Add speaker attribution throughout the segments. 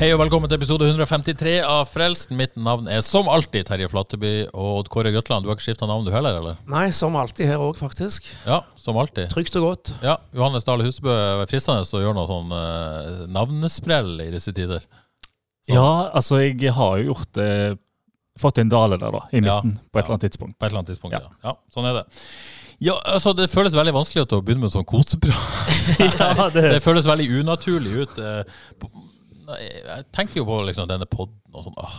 Speaker 1: Hei og velkommen til episode 153 av Frelsen. Mitt navn er som alltid Terje Flatteby. Og Odd Kåre Grøtland, du har ikke skifta navn du heller, eller?
Speaker 2: Nei, som alltid her òg, faktisk.
Speaker 1: Ja, som alltid.
Speaker 2: Trygt og godt.
Speaker 1: Ja, Johannes Dale Husebø er fristende å gjøre noe sånn uh, navnesprell i disse tider.
Speaker 3: Ja, altså jeg har jo gjort det Fått en dale der, da, i
Speaker 1: Ja,
Speaker 3: midten, på et
Speaker 1: ja.
Speaker 3: eller annet tidspunkt.
Speaker 1: På et eller annet tidspunkt, ja.
Speaker 3: Ja.
Speaker 1: ja. Sånn er det. Ja, altså Det føles veldig vanskelig å begynne med en sånn koseprat.
Speaker 3: Ja,
Speaker 1: det
Speaker 3: det,
Speaker 1: føles veldig unaturlig ut. eh, Jeg tenker jo på liksom denne podden og sånn åh,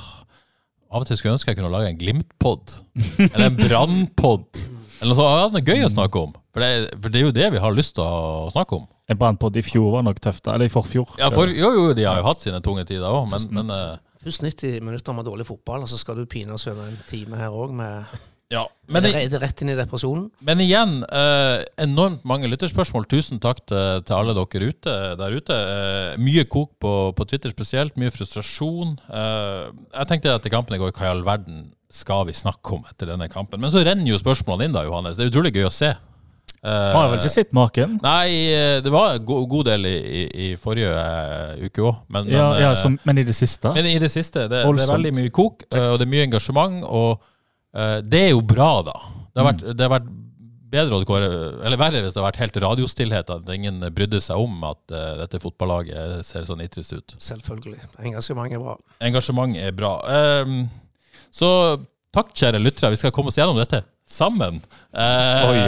Speaker 1: Av og til skulle jeg ønske jeg kunne lage en Glimt-pod. Eller en Brann-pod. Eller noe sånt. Ja, det er gøy å snakke om. For det, er, for det er jo det vi har lyst til å snakke om.
Speaker 3: En brannpod i fjor var nok tøft. Eller i forfjor.
Speaker 1: Ja, for, jo, jo, de har jo hatt sine tunge tider òg, men, men eh,
Speaker 2: Først 90 minutter med dårlig fotball, og så skal du pine oss gjennom en time her òg med
Speaker 1: ja. Men,
Speaker 2: er, det, er det rett inn i depresjonen?
Speaker 1: men igjen, eh, enormt mange lytterspørsmål. Tusen takk til, til alle dere ute, der ute. Eh, mye kok på, på Twitter spesielt, mye frustrasjon. Eh, jeg tenkte etter kampen i går, hva i all verden skal vi snakke om etter denne kampen? Men så renner jo spørsmålene inn, da, Johannes. Det er utrolig gøy å se. Eh,
Speaker 3: Har vel ikke sett maken?
Speaker 1: Nei, eh, det var en go god del i, i, i forrige eh, uke òg, men,
Speaker 3: Ja,
Speaker 1: men,
Speaker 3: ja, som, men i det siste?
Speaker 1: men i det siste, det, det er veldig mye kok, og det er mye engasjement, og det er jo bra, da. Det har vært, det har vært bedre, å kåre, eller verre hvis det har vært helt radiostillhet, at ingen brydde seg om at uh, dette fotballaget ser så nitrist ut.
Speaker 2: Selvfølgelig. Engasjement er bra.
Speaker 1: Engasjement er bra. Ehm, så takk, kjære lyttere. Vi skal komme oss gjennom dette sammen. Oi,
Speaker 3: Oi,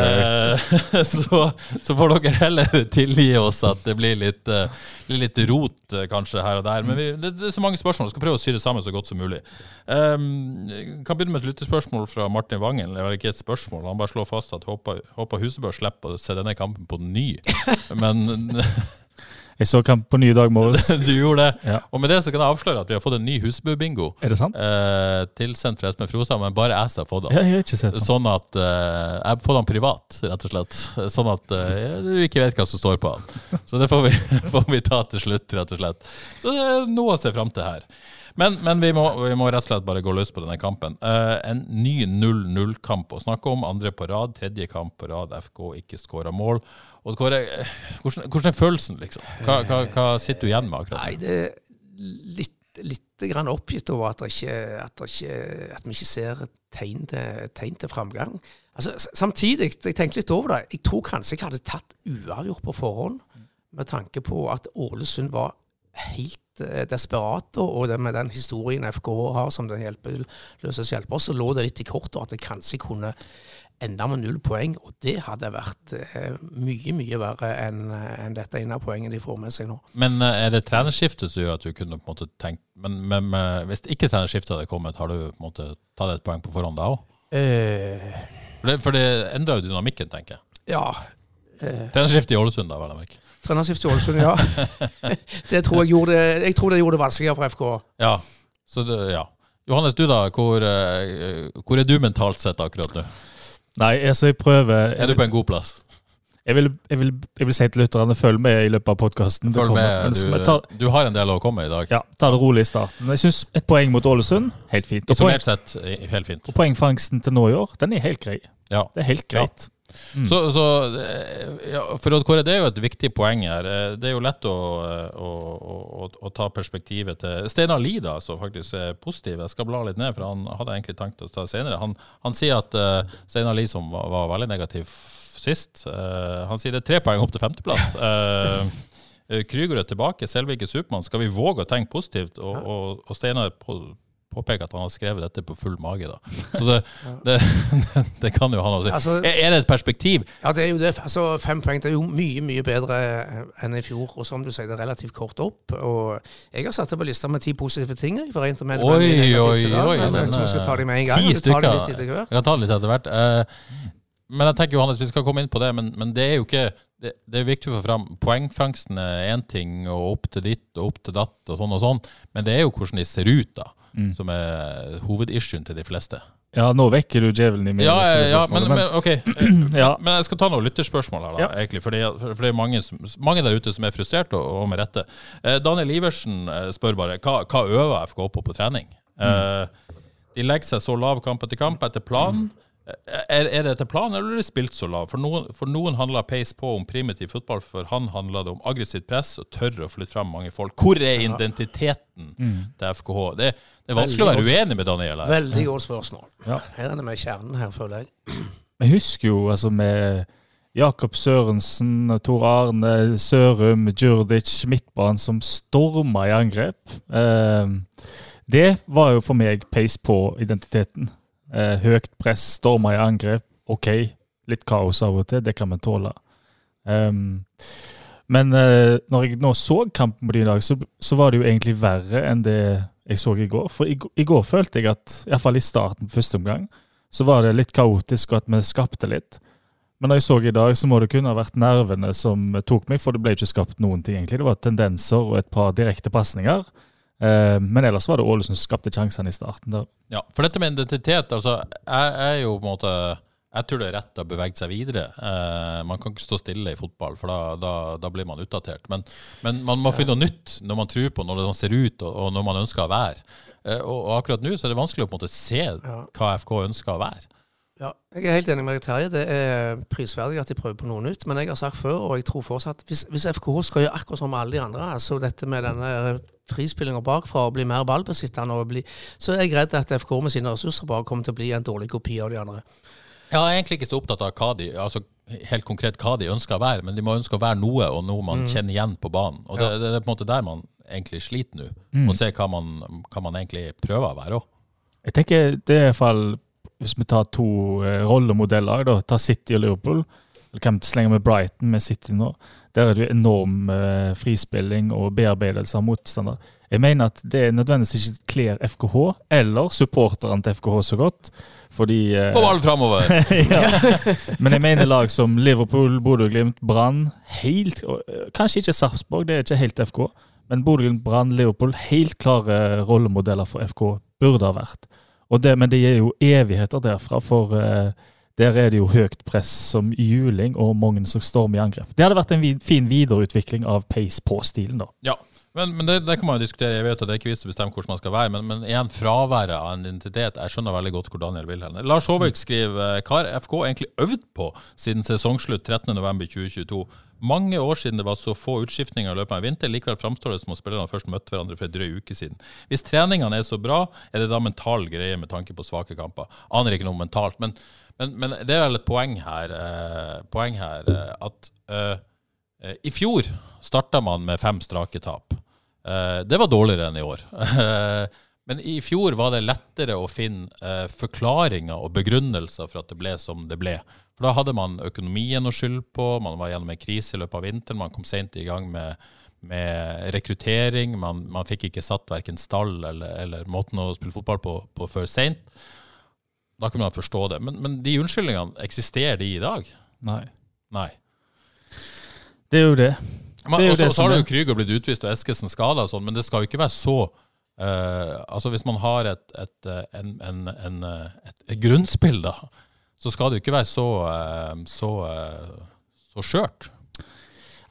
Speaker 1: så, så får dere heller tilgi oss at det blir litt, eh, litt rot eh, kanskje her og der. Men vi, det, det er så mange spørsmål. Vi skal prøve å sy det sammen så godt som mulig. Um, kan begynne med et lyttespørsmål fra Martin Vangen. Eller ikke et spørsmål, han bare slår fast at håper, håper Husebø slipper å se denne kampen på ny. Men
Speaker 3: Jeg så kamp på ny dag morges.
Speaker 1: du gjorde det.
Speaker 3: Ja.
Speaker 1: Og med det så kan jeg avsløre at vi har fått en ny Husbu-bingo.
Speaker 3: Er det sant?
Speaker 1: Eh, tilsendt fra Espen Frosa, men bare jeg som har fått den.
Speaker 3: Ja, jeg har ikke sett den.
Speaker 1: Sånn at eh, Jeg har fått den privat, rett og slett. Sånn at eh, du ikke vet hva som står på den. Så det får vi, får vi ta til slutt, rett og slett. Så det er noe å se fram til her. Men, men vi, må, vi må rett og slett bare gå løs på denne kampen. Eh, en ny 0-0-kamp å snakke om. Andre på rad, tredje kamp på rad. FK ikke skåra mål. Og Kåre, eh, hvordan, hvordan er følelsen, liksom? Hva, hva, hva sitter du igjen med akkurat
Speaker 2: Nei, det er litt, litt grann oppgitt over at, ikke, at, ikke, at vi ikke ser tegn til, tegn til framgang. Altså, samtidig, jeg tenker litt over det, jeg tror kanskje jeg hadde tatt uavgjort på forhånd, med tanke på at Ålesund var helt eh, desperate, og det med den historien FK har som den hjelpeløse hjelper, så lå det litt i kortet at det kanskje kunne enda med null poeng, og det hadde vært eh, mye, mye verre enn en dette ene poenget de får med seg nå.
Speaker 1: Men eh, er det trenerskiftet som gjør at du kunne på en måte tenkt Men, men, men hvis ikke trenerskiftet hadde kommet, har du på en måte tatt et poeng på forhånd da òg?
Speaker 2: Eh,
Speaker 1: For det, for det endrer jo dynamikken, tenker jeg.
Speaker 2: ja. Eh,
Speaker 1: Trenerskiftet i Ålesund, da, vel å merke.
Speaker 2: Trenerskift i Ålesund, ja. det tror jeg, gjorde, jeg tror det gjorde det vanskeligere for FK.
Speaker 1: Ja. Så det, ja. Johannes, du da, hvor, eh, hvor er du mentalt sett akkurat nå?
Speaker 3: Nei, altså, jeg prøver
Speaker 1: Er du på en god plass?
Speaker 3: Jeg vil, jeg vil, jeg vil si til lytterne følg med i løpet av podkasten.
Speaker 1: Du, du har en del å komme med i dag.
Speaker 3: ja, ta det rolig i starten. Jeg syns et poeng mot Ålesund, helt fint.
Speaker 1: Isolert sett helt fint.
Speaker 3: og poengfangsten til nå i år, den er helt grei.
Speaker 1: Ja.
Speaker 3: Det er helt greit. Mm.
Speaker 1: Så, så eh, ja, for Odd Kåre, det er jo et viktig poeng her. Eh, Det er jo lett å, eh, å, å, å, å ta perspektivet til Steinar Lie, da, som faktisk er positiv. Jeg skal bla litt ned, for han hadde egentlig tenkt å ta det senere. Han, han sier at uh, Steinar Lie, som var, var veldig negativ sist, uh, han sier det er tre poeng opp til femteplass. Uh, Krüger er tilbake, Selvik er Supermann. Skal vi våge å tenke positivt? Og, og, og Steinar på, påpeke at han har skrevet dette på full mage. da. Så det, det, det kan jo han også.
Speaker 2: Altså-
Speaker 1: er, det et perspektiv?
Speaker 2: Ja, det er jo det. Altså, Fem poeng det er jo mye mye bedre enn i fjor. Og som du sier, det er relativt kort opp. Og jeg har satt det på lista med ti positive ting. Jeg, for rent og med,
Speaker 1: Oi, oi, oi,
Speaker 2: Men jeg tror jeg skal ta dem med en gang.
Speaker 1: ti
Speaker 2: stykker. litt etter hvert.
Speaker 1: Jeg kan ta litt etter hvert. Uh, men jeg tenker Johannes, vi skal komme inn på det, men, men det er jo ikke det, det er viktig å få fram. Poengfangsten er én ting, og opp til ditt og opp til datt og sånn og sånn, men det er jo hvordan de ser ut, da,
Speaker 3: Mm.
Speaker 1: som er hovedissuen til de fleste.
Speaker 3: Ja, nå vekker du djevelen i meg.
Speaker 1: Ja, ja, men, men ok.
Speaker 3: ja.
Speaker 1: Men jeg skal ta noen lytterspørsmål her, da,
Speaker 3: Ja.
Speaker 1: egentlig. For det, for det er mange, som, mange der ute som er frustrert, og, og med rette. Eh, Daniel Iversen eh, spør bare hva, hva øver FK på på trening. Eh, de legger seg så lav kamp etter kamp etter planen. Er, er det etter planen, eller er det spilt så lav? For noen, for noen handler pace på om primitiv fotball, for han handler det om aggressivt press og tørre å flytte fram mange folk. Hvor er identiteten til FKH? Det, det er vanskelig å være uenig med Daniel her.
Speaker 2: Veldig godt spørsmål.
Speaker 3: Ja.
Speaker 2: Her er det med kjernen her, føler jeg.
Speaker 3: Jeg husker jo altså med Jakob Sørensen, Tor Arne, Sørum, Djurdic, midtbanen som storma i angrep. Eh, det var jo for meg pace på identiteten. Eh, høyt press, stormer i angrep. OK, litt kaos av og til, det kan vi tåle. Um, men eh, når jeg nå så kampen på de i dag, så, så var det jo egentlig verre enn det jeg så i går. For i, i går følte jeg at, iallfall i starten på første omgang, så var det litt kaotisk, og at vi skapte litt. Men når jeg så i dag, så må det kunne ha vært nervene som tok meg, for det ble ikke skapt noen ting, egentlig. Det var tendenser og et par direkte pasninger. Eh, men ellers var det Ålesund som skapte sjansene i starten. der.
Speaker 1: Ja, for dette med identitet, altså, jeg er jo på en måte Jeg tror det er rett å bevege seg videre. Eh, man kan ikke stå stille i fotball, for da, da, da blir man utdatert. Men, men man må finne noe nytt når man tror på, når det ser ut, og, og når man ønsker å være. Eh, og, og akkurat nå så er det vanskelig å på en måte se hva FK ønsker å være.
Speaker 2: Ja, jeg er helt enig med deg, Terje. Det er prisverdig at de prøver på noe nytt. Men jeg har sagt før, og jeg tror fortsatt, hvis, hvis FKH skal gjøre akkurat som alle de andre, altså dette med denne frispillinga bakfra og bli mer ballbesittende, og bli, så er jeg redd at FK med sine ressurser bare kommer til å bli en dårlig kopi av de andre.
Speaker 1: Jeg er egentlig ikke så opptatt av hva de, altså helt konkret hva de ønsker å være, men de må ønske å være noe, og noe man kjenner igjen på banen. Og det, det er på en måte der man egentlig sliter nå. Å se hva man, hva man egentlig prøver å være òg.
Speaker 3: Jeg tenker det er i hvert fall Hvis vi tar to eh, rollemodeller, da, ta City og Liverpool Eller hvem vi slenge med Brighton med City nå? Der er det jo enorm eh, frispilling og bearbeidelse av motstander. Jeg mener at det nødvendigvis ikke kler FKH eller supporterne til FKH så godt. Fordi På
Speaker 1: Få ballen framover!
Speaker 3: ja. Men jeg mener lag som Liverpool, Bodø-Glimt, Brann helt, eh, Kanskje ikke Sarpsborg, det er ikke helt FK. Men Bodø-Glimt, Brann, Liverpool, helt klare rollemodeller for FK. Burde ha vært. Det, men det gir jo evigheter derfra, for eh, der er det jo høyt press som juling og mange som stormer i angrep. Det hadde vært en vid, fin videreutvikling av pace på stilen, da.
Speaker 1: Ja, men, men det, det kan man jo diskutere. Jeg vet at det er ikke vi som bestemmer hvordan man skal være, men, men igjen, fraværet av en identitet. Jeg skjønner veldig godt hvor Daniel vil hen. Lars Håvik skriver hva har FK egentlig øvd på siden sesongslutt 13.11.2022? Mange år siden det var så få utskiftninger i løpet av en vinter. Likevel framstår det som om spillerne først møtte hverandre for en drøy uke siden. Hvis treningene er så bra, er det da mental greie med tanke på svake kamper? Aner ikke noe mentalt, men, men, men det er vel et poeng her, eh, poeng her eh, at eh, eh, i fjor starta man med fem strake tap. Eh, det var dårligere enn i år. Men i fjor var det lettere å finne eh, forklaringer og begrunnelser for at det ble som det ble. For da hadde man økonomien å skylde på, man var gjennom en krise i løpet av vinteren, man kom sent i gang med, med rekruttering, man, man fikk ikke satt verken stall eller, eller måten å spille fotball på, på før seint. Da kan man forstå det. Men, men de unnskyldningene, eksisterer de i dag?
Speaker 3: Nei.
Speaker 1: Nei.
Speaker 3: Det er jo det.
Speaker 1: Men,
Speaker 3: Det jo
Speaker 1: og så
Speaker 3: det
Speaker 1: så har det jo Krüger blitt utvist og Eskesen skada og sånn, men det skal jo ikke være så uh, Altså Hvis man har et, et, en, en, en, et, et grunnspill, da, så skal det jo ikke være så eh, så, eh, så skjørt.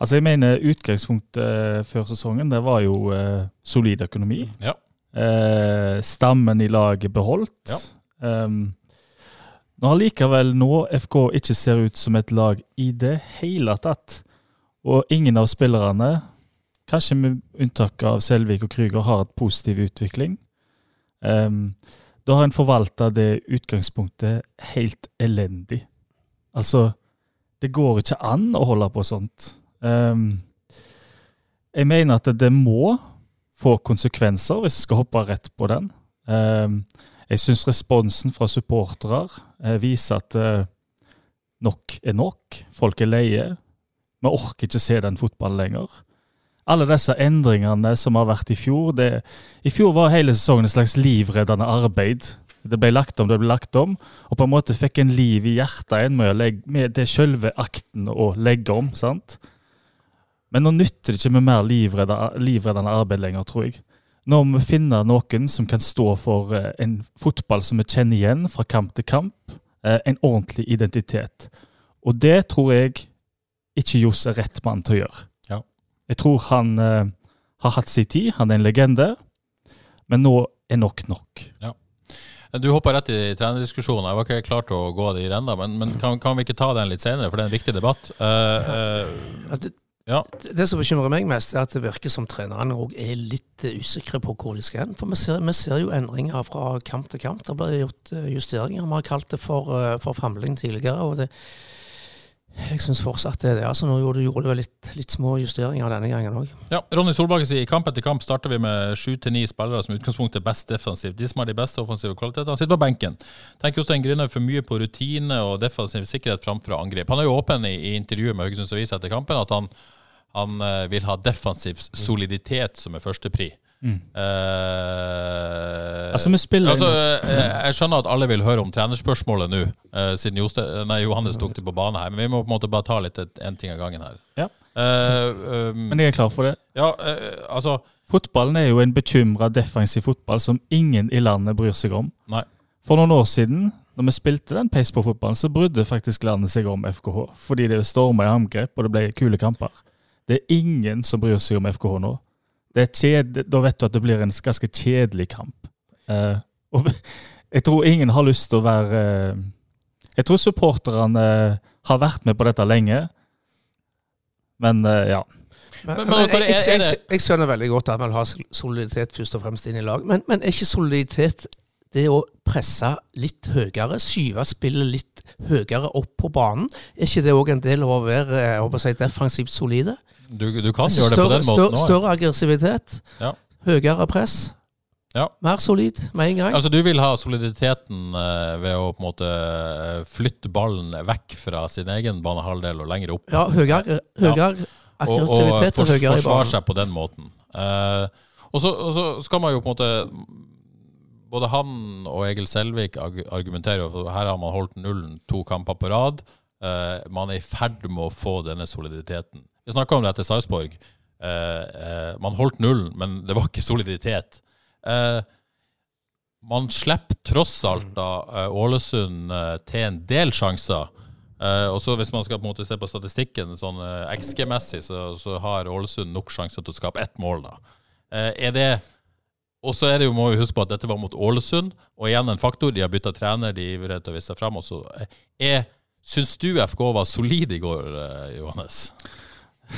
Speaker 3: Altså jeg mener Utgangspunktet eh, før sesongen det var jo eh, solid økonomi.
Speaker 1: Ja.
Speaker 3: Eh, stammen i laget beholdt.
Speaker 1: Ja.
Speaker 3: Um, når allikevel nå FK ikke ser ut som et lag i det hele tatt, og ingen av spillerne, kanskje med unntak av Selvik og Krüger, har hatt positiv utvikling, um, da har en forvalta det utgangspunktet helt elendig. Altså, det går ikke an å holde på sånt. Um, jeg mener at det må få konsekvenser hvis jeg skal hoppe rett på den. Um, jeg syns responsen fra supportere eh, viser at uh, nok er nok. Folk er leie. Vi orker ikke se den fotballen lenger. Alle disse endringene som har vært i fjor det, I fjor var hele sesongen et slags livreddende arbeid. Det ble lagt om, det ble lagt om, og på en måte fikk en liv i hjertet igjen med, legge, med det selve akten å legge om. sant? Men nå nytter det ikke med mer livreddende arbeid lenger, tror jeg. Nå må vi finne noen som kan stå for eh, en fotball som vi kjenner igjen fra kamp til kamp. Eh, en ordentlig identitet. Og det tror jeg ikke Johs er rett mann til å gjøre.
Speaker 1: Ja.
Speaker 3: Jeg tror han uh, har hatt sin tid, han er en legende, men nå er nok nok.
Speaker 1: Du hoppa rett i trenerdiskusjonen. Jeg var ikke klar til å gå dit ennå, men, men kan, kan vi ikke ta den litt senere, for det er en viktig debatt? Uh, eh,
Speaker 2: Altså, det,
Speaker 1: ja.
Speaker 2: det som bekymrer meg mest, er at det virker som trenerne òg er litt usikre på hvor de skal hen. For vi ser, vi ser jo endringer fra kamp til kamp. Det blir gjort justeringer. Vi har kalt det for, for famling tidligere. og det jeg syns fortsatt det det. Altså, nå gjorde, gjorde du vel litt, litt små justeringer denne gangen òg.
Speaker 1: Ja, Ronny Solbakken sier i kamp etter kamp starter vi med sju til ni spillere som utgangspunkt er best defensivt. De som har de beste offensive kvalitetene, sitter på benken. Tenker Jostein Grinhaug for mye på rutine og defensiv sikkerhet framfor angrep. Han er jo åpen i, i intervjuet med Haugesunds Avis etter kampen at han, han eh, vil ha defensiv soliditet som er førstepri.
Speaker 3: Mm.
Speaker 1: Eh,
Speaker 3: Altså, vi spiller
Speaker 1: altså, eh, Jeg skjønner at alle vil høre om trenerspørsmålet nå, eh, siden Joste, nei, Johannes tok det på bane her. Men vi må på en måte bare ta litt en ting av gangen her.
Speaker 3: Ja.
Speaker 1: Eh, um,
Speaker 3: Men jeg er klar for det.
Speaker 1: ja, altså
Speaker 3: Fotballen er jo en bekymra defensiv fotball som ingen i landet bryr seg om.
Speaker 1: Nei.
Speaker 3: For noen år siden, når vi spilte den pace på fotballen, så brydde faktisk landet seg om FKH. Fordi det storma i angrep, og det ble kule kamper. Det er ingen som bryr seg om FKH nå. Det er kjed, da vet du at det blir en ganske kjedelig kamp. Uh, og jeg tror ingen har lyst til å være uh, Jeg tror supporterne uh, har vært med på dette lenge, men eh, ja.
Speaker 2: Men,
Speaker 1: Men-
Speaker 2: men, jeg, jeg, jeg, jeg skjønner veldig godt at man vil ha soliditet først og fremst inn i lag, men, men er ikke soliditet det å presse litt høyere, skyve spillet litt høyere opp på banen? Er ikke det òg en del av å være jeg håper å si, defensivt solide?
Speaker 1: Du, du kan
Speaker 2: Altså,
Speaker 1: gjøre det på den måten
Speaker 2: større,
Speaker 1: òg.
Speaker 2: større aggressivitet,
Speaker 1: Ja.
Speaker 2: høyere press,
Speaker 1: Ja.
Speaker 2: mer solid med en gang.
Speaker 1: Altså, du vil ha soliditeten eh, ved å på en måte eh, flytte ballen vekk fra sin egen banehalvdel og lenger opp.
Speaker 2: Ja, høyere, høyere
Speaker 1: og, og
Speaker 2: aggressivitet og, høyere i
Speaker 1: forsvare
Speaker 2: banen.
Speaker 1: seg på den måten. Eh, og, så, og så skal man jo på en måte Både han og Egil Selvik arg- argumenterer for her har man holdt nullen to kamper på rad. Eh, man er i ferd med å få denne soliditeten. Vi snakka om det etter Sarpsborg. Uh, man holdt nullen, men det var ikke soliditet. Eh, man slipper tross alt da Ålesund til en del sjanser. Og så Hvis man skal på en måte se på statistikken sånn XG-messig, så, så har Ålesund nok sjanser til å skape ett mål. da. Er det Og så er det jo, må vi huske på at dette var mot Ålesund, og igjen en faktor. De har bytta trener, de er ivrige til å vise seg fram. Syns du FK var solid i går, Johannes?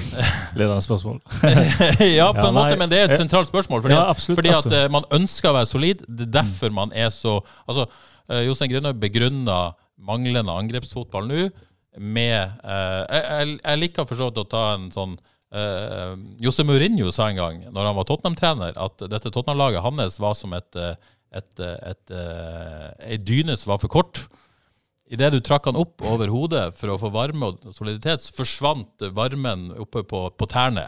Speaker 3: Ledende spørsmål.
Speaker 1: ja, på
Speaker 3: Ja,
Speaker 1: en måte, men det er et
Speaker 3: eh,
Speaker 1: sentralt spørsmål. Fordi,
Speaker 3: ja, absolutt,
Speaker 1: fordi at
Speaker 3: altså.
Speaker 1: eh, man ønsker å være solid. Det er derfor man er så Altså, uh, Jostein Grüner begrunner manglende angrepsfotball nå med eh, jeg, jeg, liker for så vidt å ta en sånn uh, Jose Mourinho sa en gang, når han var Tottenham-trener, at dette Tottenham-laget hans var som et, et, et, eh, et, eh, dyne som var for kort. Idet du trakk han opp over hodet for å få varme og soliditet, så forsvant varmen oppe på, på tærne.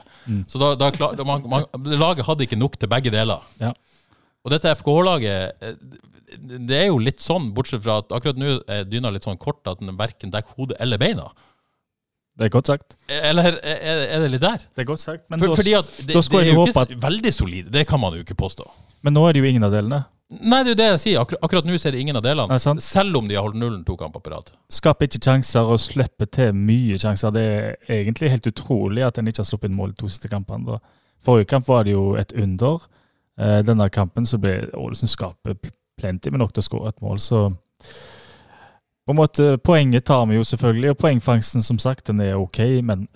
Speaker 1: Så da, da klar, man, man, laget hadde ikke nok til begge deler.
Speaker 3: Ja.
Speaker 1: Og dette FKH-laget, eh, det er jo litt sånn, bortsett fra at akkurat nå er dyna litt sånn kort at den verken dekker hodet eller beina.
Speaker 3: Det er godt sagt.
Speaker 1: Eller er, er det litt der?
Speaker 3: Det er godt sagt, men,
Speaker 1: For,
Speaker 3: da,
Speaker 1: fordi at det, det er jo ikke at... veldig solid, det kan man jo ikke påstå.
Speaker 3: men nå er det jo ingen av delene.
Speaker 1: Nei, det er jo det jeg sier. Akkur akkurat nå ser det ingen av delene. Selv om de har holdt nullen to kamper på rad.
Speaker 3: Skaper ikke sjanser og slipper til mye sjanser. Det er egentlig helt utrolig at en ikke har sluppet mål de to siste kampene. Forrige kamp var det jo et under. Eh, denne kampen så ble Ålesund skaper plenty med nok til å skåre et mål, så på en måte, Poenget tar vi jo selvfølgelig, og poengfangsten som sagt, den er ok, men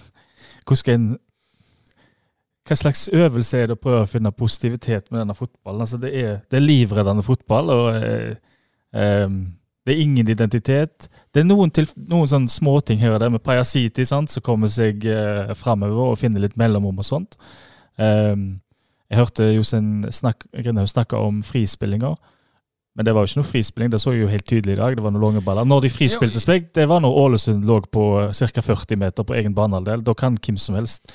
Speaker 3: hvordan skal en hva slags øvelse er det å prøve å finne positivitet med denne fotballen? Altså det, er, det er livreddende fotball, og eh, eh, det er ingen identitet. Det er noen, til, noen sånne småting her og der med Pajasiti sant, som kommer seg eh, framover og finner litt mellomrom og sånt. Eh, Jeg hørte Jostein snak, snakke om frispillinger. Men det var jo ikke noe frispilling, det så jeg jo helt tydelig i dag. Det var noen lange baller. Når de frispilte seg, det var når Ålesund lå på ca. 40 meter på egen banehalvdel. Da kan hvem som helst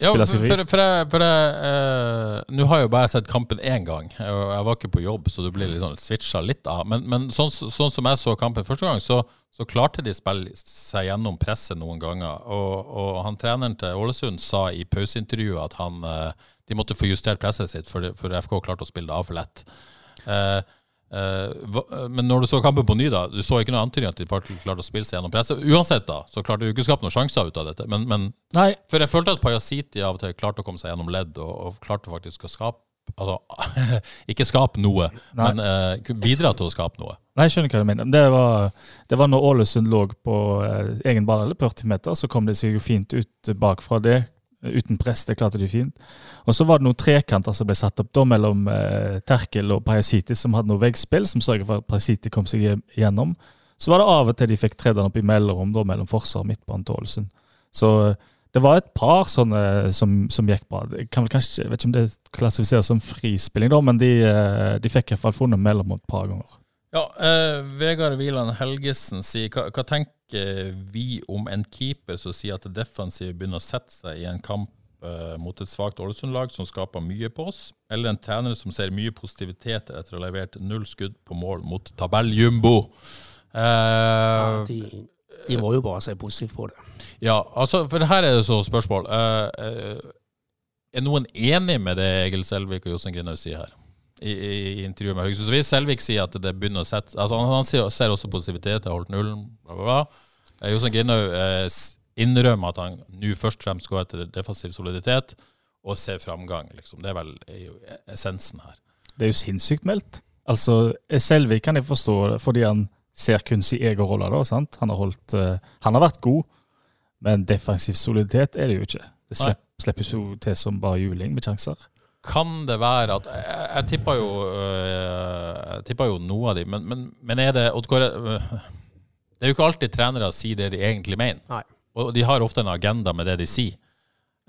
Speaker 1: Ja, for, for, for, jeg- for jeg, eh, Nå har jeg jo bare sett kampen én gang, og jeg var ikke på jobb, så du blir litt sånn switcha litt av. Men, men sånn, sånn som jeg så kampen første gang, så, så klarte de å spille seg gjennom presset noen ganger. Og, og han treneren til Ålesund sa i pauseintervjuet at han, eh, de måtte få justert presset sitt, for, FK klarte å spille det av for lett. Eh, men når du så kampen på ny, da, du så ikke noe antydning at de klarte å spille seg gjennom presset. Uansett, da, så klarte du ikke å skape noen sjanser ut av dette. Men, men for jeg følte at Pajasiti av og til klarte å komme seg gjennom ledd, og, og klarte faktisk å skape Altså, ikke skape noe,
Speaker 3: Nei.
Speaker 1: men eh, bidra til å skape noe.
Speaker 3: Nei, jeg skjønner hva du mener. Det var, det var når Ålesund lå på eh, egen ball eller 40 meter, så kom de seg jo fint ut bakfra det. Uten press, det klarte de fint. Og så var det noen trekanter som ble satt opp da mellom eh, Terkel og Pajasiti, som hadde noe veggspill som sørget for at Pajasiti kom seg gjennom. Så var det av og til de fikk tredd den opp i mellomrom da, mellom forsvar og midtbanen til Ålesund. Så eh, det var et par sånne som, som gikk bra. Jeg kanskje, vet ikke om det klassifiseres som frispilling, da, men de, eh, de fikk i hvert fall funnet mellomrom et par ganger.
Speaker 1: Ja, eh, Vegard Wieland Helgesen sier hva, hva tenker vi om en keeper som sier at det defensive begynner å sette seg i en kamp eh, mot et svakt Ålesund-lag som skaper mye på oss, eller en trener som ser mye positivitet etter å ha levert null skudd på mål mot tabelljumbo?
Speaker 2: Ja,
Speaker 1: Eh,
Speaker 2: de, de må jo bare se positivt på det.
Speaker 1: Ja, altså, for her er det så spørsmål. Eh, eh, er noen enig med det Egil Selvik og Jostein Grinaud sier her? I, i, i intervjuet med Haugesund. Så hvis Selvik sier at det begynner å sette altså Han, han ser, ser også positivitet, har holdt nullen, bla, bla, bla. Eh, Jostein Grinaud eh, innrømmer at han nå først og fremst går etter defensiv soliditet og ser framgang. Liksom. Det er vel essensen her.
Speaker 3: Det er jo sinnssykt meldt. Altså, Selvik kan jeg forstå fordi han ser kun sin egen rolle. da, sant? Han har, holdt, uh, han har vært god, men defensiv soliditet er det jo ikke. Det slipp, slipper jo til som bare juling med sjanser.
Speaker 1: Kan det være at Jeg, jeg tippa jo, øh, jo noe av de, men, men, men er det Odd Kåre øh, Det er jo ikke alltid trenere sier det de egentlig mener.
Speaker 2: Nei.
Speaker 1: Og de har ofte en agenda med det de sier.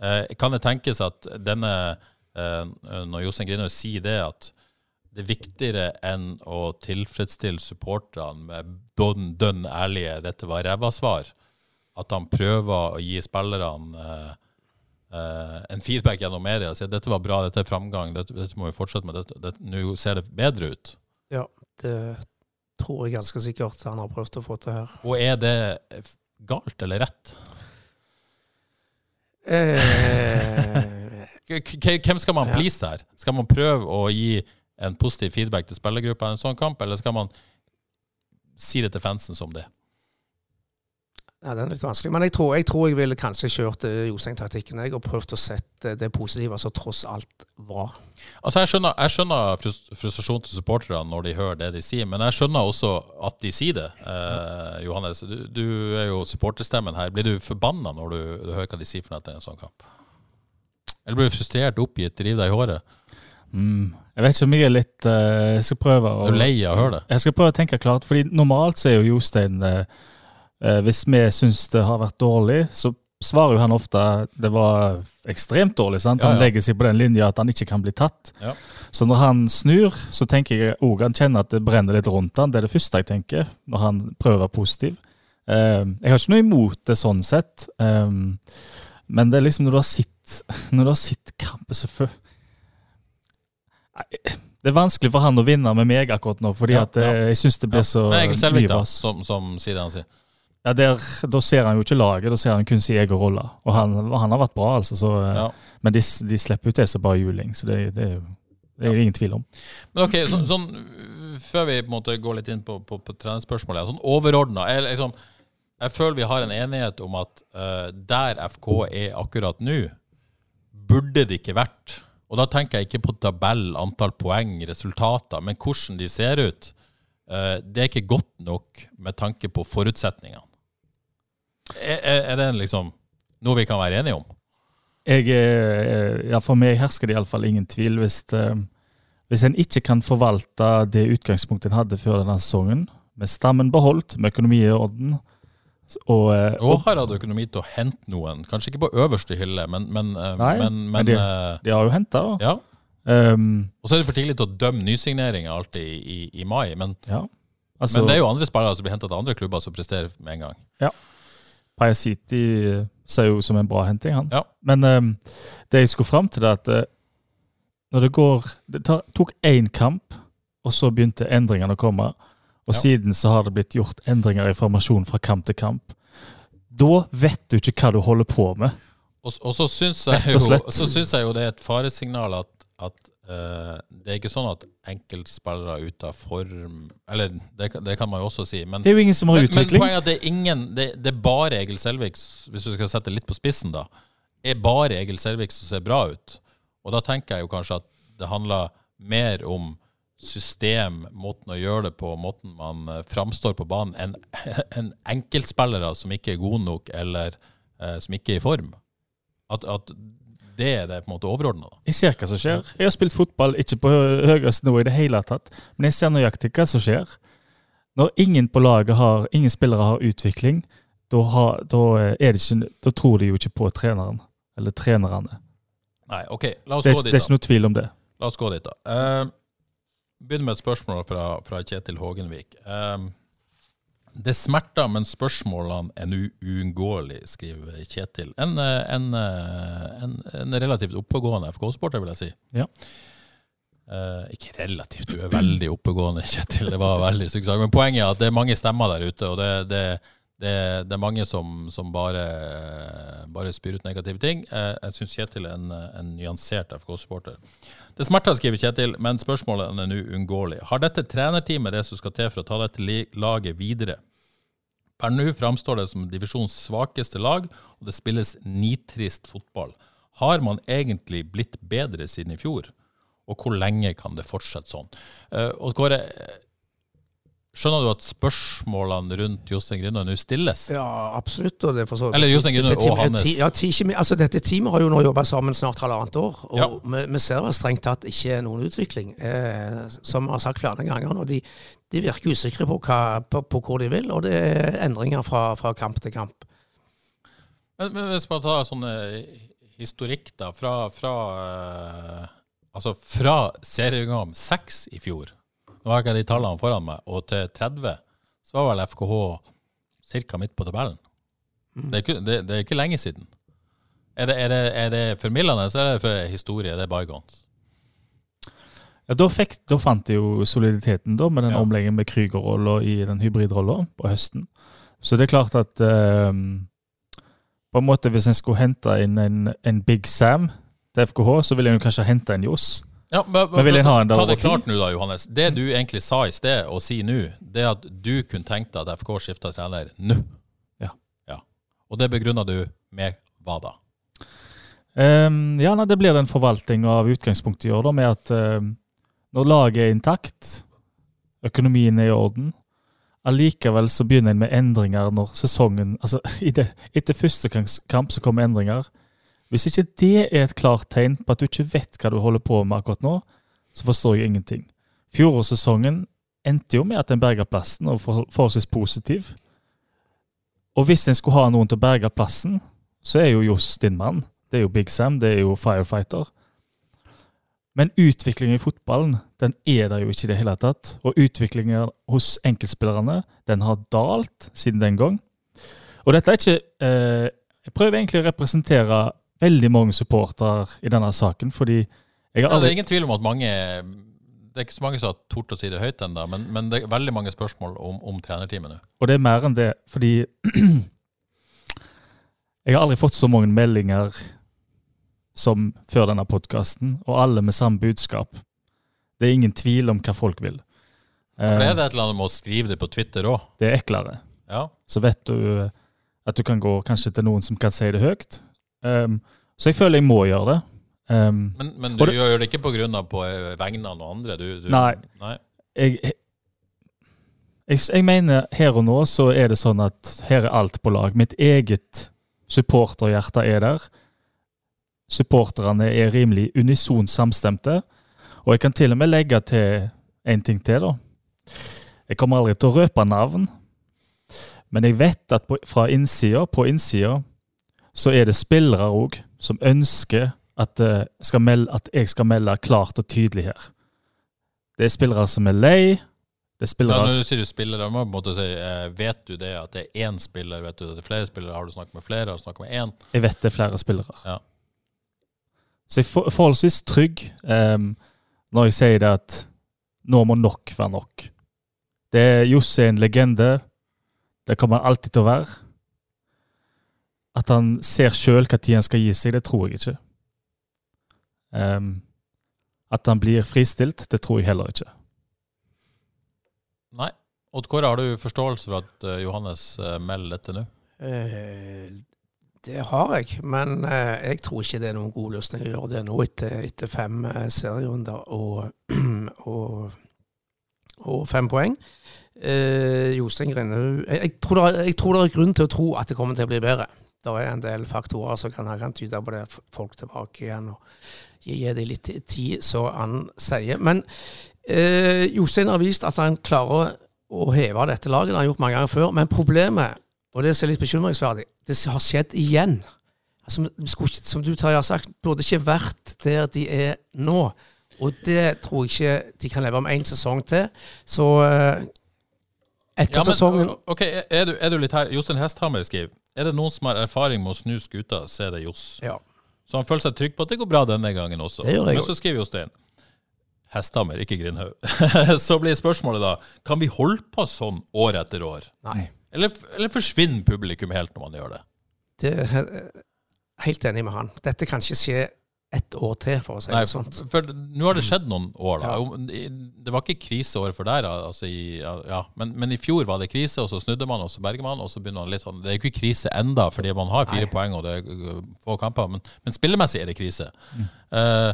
Speaker 1: Eh, kan det tenkes at denne eh, Når Jostein Grinaud sier det, at det er viktigere enn å tilfredsstille supporterne med dønn, dønn ærlige 'dette var ræva-svar', at han prøver å gi spillerne eh, en feedback gjennom media og si at 'dette var bra, dette er framgang, dette, dette må vi fortsette med', nå ser det bedre ut.
Speaker 2: Ja, det tror jeg ganske sikkert han har prøvd å få til her.
Speaker 1: Og er det galt eller rett?
Speaker 2: Eh,
Speaker 1: Hvem skal man please der? Skal man prøve å gi en positiv feedback til spillergruppa i en sånn kamp, eller skal man si det til fansen som det?
Speaker 2: Ja, den er litt vanskelig. Men jeg tror jeg, tror jeg ville kanskje kjørt eh, Jostein-taktikken jeg, og prøvd å sette det positive som tross alt var.
Speaker 1: Altså Jeg skjønner, jeg skjønner frustrasjonen frustrasjon til supporterne når de hører det de sier, men jeg skjønner også at de sier det. Eh, Johannes, du, du er jo supporterstemmen her. Blir du forbanna når du, du hører hva de sier for noe etter en sånn kamp? Eller blir du frustrert, oppgitt, river deg i håret?
Speaker 3: Mm. Jeg vet ikke om jeg er litt uh, Jeg skal prøve å
Speaker 1: Er lei av å høre det?
Speaker 3: Jeg skal prøve å tenke klart, fordi normalt så er jo Jostein eh, eh, Hvis vi syns det har vært dårlig, så svarer jo han ofte det var ekstremt dårlig. sant? Han
Speaker 1: Ja, ja.
Speaker 3: legger seg på den linja at han ikke kan bli tatt.
Speaker 1: Ja.
Speaker 3: Så når han snur, så tenker jeg òg han kjenner at det brenner litt rundt han. Det er det første jeg tenker når han prøver positiv. Eh, jeg har ikke noe imot det sånn sett, eh, men det er liksom når du har sett Når du har sett kampen så før Det er vanskelig for han å vinne med meg akkurat nå, fordi at eh, jeg syns det blir så mye vas.
Speaker 1: som, som sier.
Speaker 3: Ja, der, da ser han jo ikke laget, da ser han kun sin egen rolle. Og han, han har vært bra, altså. Så, eh,
Speaker 1: Ja.
Speaker 3: Men de, de slipper jo til seg bare juling, så det, det er jo det er jo ingen tvil om.
Speaker 1: Men ok, så, sånn, Før vi på en måte går litt inn på, på, på trenerspørsmålet, sånn overordna jeg, liksom, jeg føler vi har en enighet om at uh, der FK er akkurat nå, burde det ikke vært. Og da tenker jeg ikke på tabell, antall poeng, resultater, men hvordan de ser ut. Uh, det er ikke godt nok med tanke på forutsetningene. Er, er, det liksom noe vi kan være enige om?
Speaker 3: Jeg, ja, for meg hersker det iallfall ingen tvil. Hvis, eh, hvis en ikke kan forvalte det utgangspunktet en hadde før denne sesongen, med stammen beholdt, med økonomi i orden og, eh,
Speaker 1: Og har hatt økonomi til å hente noen. Kanskje ikke på øverste hylle, men, men, eh,
Speaker 3: Nei,
Speaker 1: men,
Speaker 3: men
Speaker 1: men
Speaker 3: det- De har jo henta, da.
Speaker 1: Ja.
Speaker 3: Um,
Speaker 1: Og så er det for tidlig til å dømme nysigneringer alltid i, i, i mai, men,
Speaker 3: ja. Altså,
Speaker 1: men det er jo andre spillere som blir henta til andre klubber som presterer med en gang.
Speaker 3: Paia City ser jo ut som en bra henting, han.
Speaker 1: Ja.
Speaker 3: Men um, det jeg skulle fram til, er at eh, når det går Det tar, tok én kamp, og så begynte endringene å komme. Og
Speaker 1: Ja.
Speaker 3: siden så har det blitt gjort endringer i formasjon fra kamp til kamp. Da vet du ikke hva du holder på med.
Speaker 1: Og, og så syns jeg, jo- så syns jeg jo det er et faresignal at, at det er ikke sånn at enkeltspillere er ute av form Eller det, det kan man jo også si. Men,
Speaker 3: Det er jo ingen som har
Speaker 1: men, men
Speaker 3: utvikling.
Speaker 1: poenget er at det er ingen Det, det er bare Egil Selvik, hvis du skal sette litt på spissen, da, er bare Egil Selvik som ser bra ut. Og da tenker jeg jo kanskje at det handler mer om system, måten å gjøre det på, måten man eh, framstår på banen, enn en enkeltspillere som ikke er gode nok, eller eh, som ikke er i form. At, at det er det på en måte overordna.
Speaker 3: Jeg ser hva som skjer. Jeg har spilt fotball ikke på høyeste nivå i det hele tatt, men jeg ser nøyaktig hva som skjer. Når ingen på laget har, ingen spillere har utvikling, da, har, da, det ikke, da tror de jo ikke på treneren, eller trenerne.
Speaker 1: Nei, OK, la oss
Speaker 3: Det,
Speaker 1: gå
Speaker 3: dit
Speaker 1: dit,
Speaker 3: det er ikke noe tvil om det.
Speaker 1: La oss gå dit, da. Uh, Begynner med et spørsmål fra, fra Kjetil Hågenvik. Eh, det smerter, men spørsmålene er nå uunngåelige, skriver Kjetil. En, eh, en, eh, en, en relativt oppegående FK-sporter, vil jeg si.
Speaker 3: Ja.
Speaker 1: Eh, ikke relativt, du er veldig oppegående, Kjetil. Det var veldig stygg. Men poenget er at det er mange stemmer der ute, og det, det, det, det er mange som, som bare, bare spyr ut negative ting. Eh, jeg syns Kjetil er en, en nyansert FK-supporter. Det smerter, skriver Kjetil, men spørsmålet er nå uunngåelig. Har dette trenerteamet det som skal til for å ta dette laget videre? Per nå framstår det som divisjons svakeste lag, og det spilles nitrist fotball. Har man egentlig blitt bedre siden i fjor? Og hvor lenge kan det fortsette sånn? Eh, og Kåre, skjønner du at spørsmålene rundt Jostein Grindal nå stilles?
Speaker 2: Ja, absolutt. Og det for så vidt-
Speaker 1: Eller Jostein
Speaker 2: det-
Speaker 1: og Hannes.
Speaker 2: Ja, altså Dette teamet har jo nå jobba sammen snart halvannet år, og
Speaker 1: Ja.
Speaker 2: vi, vi ser vel strengt tatt ikke noen utvikling. Eh, som vi har sagt flere ganger nå, de, de virker usikre på, hva, på, på hvor de vil, og det er endringer fra, fra kamp til kamp.
Speaker 1: Men, men hvis man tar sånn eh, historikk da, fra, fra, eh, altså fra seriegang seks i fjor, nå har jeg ikke de tallene foran meg, og til 30, så var vel FKH ca. midt på tabellen. Det, er ikke, det, det er ikke lenge siden. Er det, er det, er det formildende, så er det for historie, det er bygons.
Speaker 3: Ja, da, fikk, da fant de jo soliditeten da, med den
Speaker 1: Ja.
Speaker 3: omleggingen med Krüger-rolla i den hybridrolla på høsten. Så det er klart at eh, på en måte Hvis en skulle hente inn en, en Big Sam til FKH, så ville en kanskje hente en Johs.
Speaker 1: Ja, men,
Speaker 3: Men vil en ha en der
Speaker 1: Ta det klart nå da, Johannes. Det du egentlig sa i sted, og sier nå, det er at du kunne tenkt deg at FK skifta trener nå.
Speaker 3: Ja.
Speaker 1: ja. Og det begrunner du med hva da?
Speaker 3: Um, ja, nei, Det blir en forvaltning av utgangspunktet i år, da, med at ehm, når laget er intakt, økonomien er i orden, allikevel så begynner en med endringer når sesongen altså i det, Etter første kamp så kommer endringer. Hvis ikke det er et klart tegn på at du ikke vet hva du holder på med akkurat nå, så forstår jeg ingenting. Fjorårssesongen endte jo med at en berga plassen, og forholdsvis positiv. Og hvis en skulle ha noen til å berge plassen, så er jo Johs din mann. Det er jo Big Sam, det er jo Firefighter. Men utviklingen i fotballen, den er der jo ikke i det hele tatt. Og utviklingen hos enkeltspillerne, den har dalt siden den gang. Og dette er ikke eh, Jeg prøver egentlig å representere veldig mange supportere i denne saken, fordi jeg har
Speaker 1: det er ingen tvil om at mange Det er ikke så mange som har tort å si det høyt ennå, men, men det er veldig mange spørsmål om, om trenerteamet nå.
Speaker 3: Og det er mer enn det, fordi Jeg har aldri fått så mange meldinger som før denne podkasten, og alle med samme budskap. Det er ingen tvil om hva folk vil.
Speaker 1: For
Speaker 3: Eh,
Speaker 1: er det et eller annet med å skrive det på Twitter òg.
Speaker 3: det er eklere.
Speaker 1: Ja.
Speaker 3: Så vet du at du kan gå kanskje til noen som kan si det høyt. Um, så jeg føler jeg må gjøre det. Um,
Speaker 1: Men, men du
Speaker 3: det-
Speaker 1: gjør det ikke på grunn av på eh, vegne av noen andre? Du, du,
Speaker 3: Nei.
Speaker 1: nei.
Speaker 3: jeg, jeg, jeg mener her og nå så er det sånn at her er alt på lag. Mitt eget supporterhjerte er der. Supporterne er rimelig unison samstemte. Og jeg kan til og med legge til en ting til, da. Jeg kommer aldri til å røpe navn, men jeg vet at på, fra innsida, på innsida, så er det spillere òg som ønsker at, eh, skal melde, at jeg skal melde klart og tydelig her. Det er spillere som er lei. Det er
Speaker 1: Ja,
Speaker 3: spillere
Speaker 1: når du sier du spillere, må du si, eh, vet du det at det er én spiller? Vet du at det er flere spillere? Har du snakket med flere? Har du snakket med én?
Speaker 3: Jeg vet det er flere spillere.
Speaker 1: Ja.
Speaker 3: Så jeg er forholdsvis trygg um, når jeg sier det at nå må nok være nok. Det er Josse er en legende. Det kommer han alltid til å være. At han ser sjøl når han skal gi seg, det tror jeg ikke. Um, at han blir fristilt, det tror jeg heller ikke.
Speaker 1: Nei. Odd Kåre, har du forståelse for at eh, Johannes eh, melder dette nå?
Speaker 2: Eh, det har jeg, men eh, jeg tror ikke det er noen god løsning å gjøre det nå etter, etter fem eh, serierunder og, og, og fem poeng. Eh, Jostein Grindhaug jeg, er- jeg tror det er grunn til å tro at det kommer til å bli bedre. Det er en del faktorer som kan, kan tyde på det. Folk tilbake igjen og gi, dem litt tid, som han sier. Men eh, Jostein har vist at han klarer å heve dette laget. Det har han gjort mange ganger før. Men problemet, og det som er litt bekymringsverdig, det har skjedd igjen. Altså, skulle ikke- som du Terje har sagt, burde ikke vært der de er nå. Og det tror jeg ikke de kan leve om én sesong til. Så eh, etter
Speaker 1: Ja, men,
Speaker 2: sesongen
Speaker 1: ok, er du, er du litt her? Jostein Hesthammer skriver Er det noen som har erfaring med å snu skuta, så er det Johs.
Speaker 2: Ja.
Speaker 1: Så han føler seg trygg på at det går bra denne gangen også. Men så skriver Jostein Hesthammer, ikke Grindhaug. så blir spørsmålet da Kan vi holde på sånn år etter år?
Speaker 2: Nei.
Speaker 1: Eller, eller forsvinner publikum helt når man gjør det?
Speaker 2: Det er helt enig med han. Dette kan ikke skje ett år til, for å si
Speaker 1: Nei,
Speaker 2: det sånn.
Speaker 1: for nå har det skjedd noen år, da.
Speaker 2: Ja.
Speaker 1: Det var ikke kriseår for deg, altså i, ja, men, men i fjor var det krise, og så snudde man, og så berger man, og så begynner man litt sånn Det er jo ikke krise enda, fordi man har fire
Speaker 2: Nei.
Speaker 1: poeng og det er uh, få kamper, men, men spillemessig er det krise.
Speaker 2: Mm.
Speaker 1: Eh,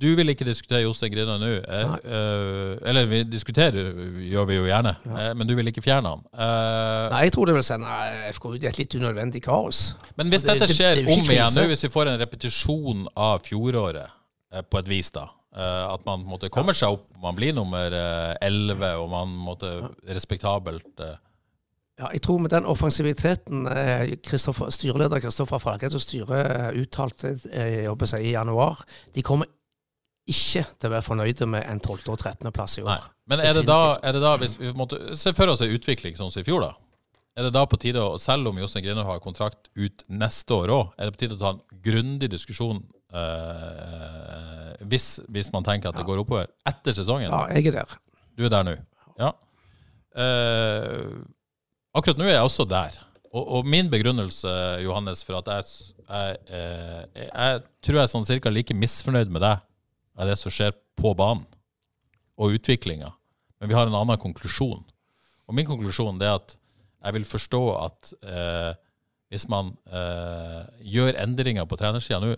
Speaker 1: du vil ikke diskutere Jostein Grina nå. eh, eller vi diskuterer, gjør vi jo gjerne, eh, men du vil ikke fjerne han. Uh,
Speaker 2: Nei, jeg tror det vil sende FK ut i et litt unødvendig kaos.
Speaker 1: Men hvis
Speaker 2: Det-
Speaker 1: dette skjer
Speaker 2: det det,
Speaker 1: om igjen, nå hvis vi får en repetisjon av fjoråret, på et vis da, at man måtte kommer seg opp, man blir nummer elleve, 11, og man måtte respektabelt
Speaker 2: Ja, jeg tror med den offensiviteten styreleder Kristoffer Falket og styret uttalte jobber si, i januar, de kommer ikke til å være fornøyde med en 12. og 13. plass i år.
Speaker 1: Nei. Men er det da, er det da hvis vi måtte se for oss en utvikling sånn som i fjor, da? Er det da på tide, å, selv om Jostein Grinaud har kontrakt ut neste år òg, er det på tide å ta en grundig diskusjon eh, hvis, hvis man tenker at det går oppover etter sesongen?
Speaker 2: Ja, jeg er der.
Speaker 1: Du er der nå? Ja. Eh, akkurat nå er jeg også der. Og, og min begrunnelse, Johannes, for at jeg, jeg, jeg, eh, jeg tror jeg er sånn cirka like misfornøyd med deg av det som skjer på banen, og utviklinga. Men vi har en annen konklusjon. Og min konklusjon er at jeg vil forstå at eh, hvis man eh, gjør endringer på trenersida nå,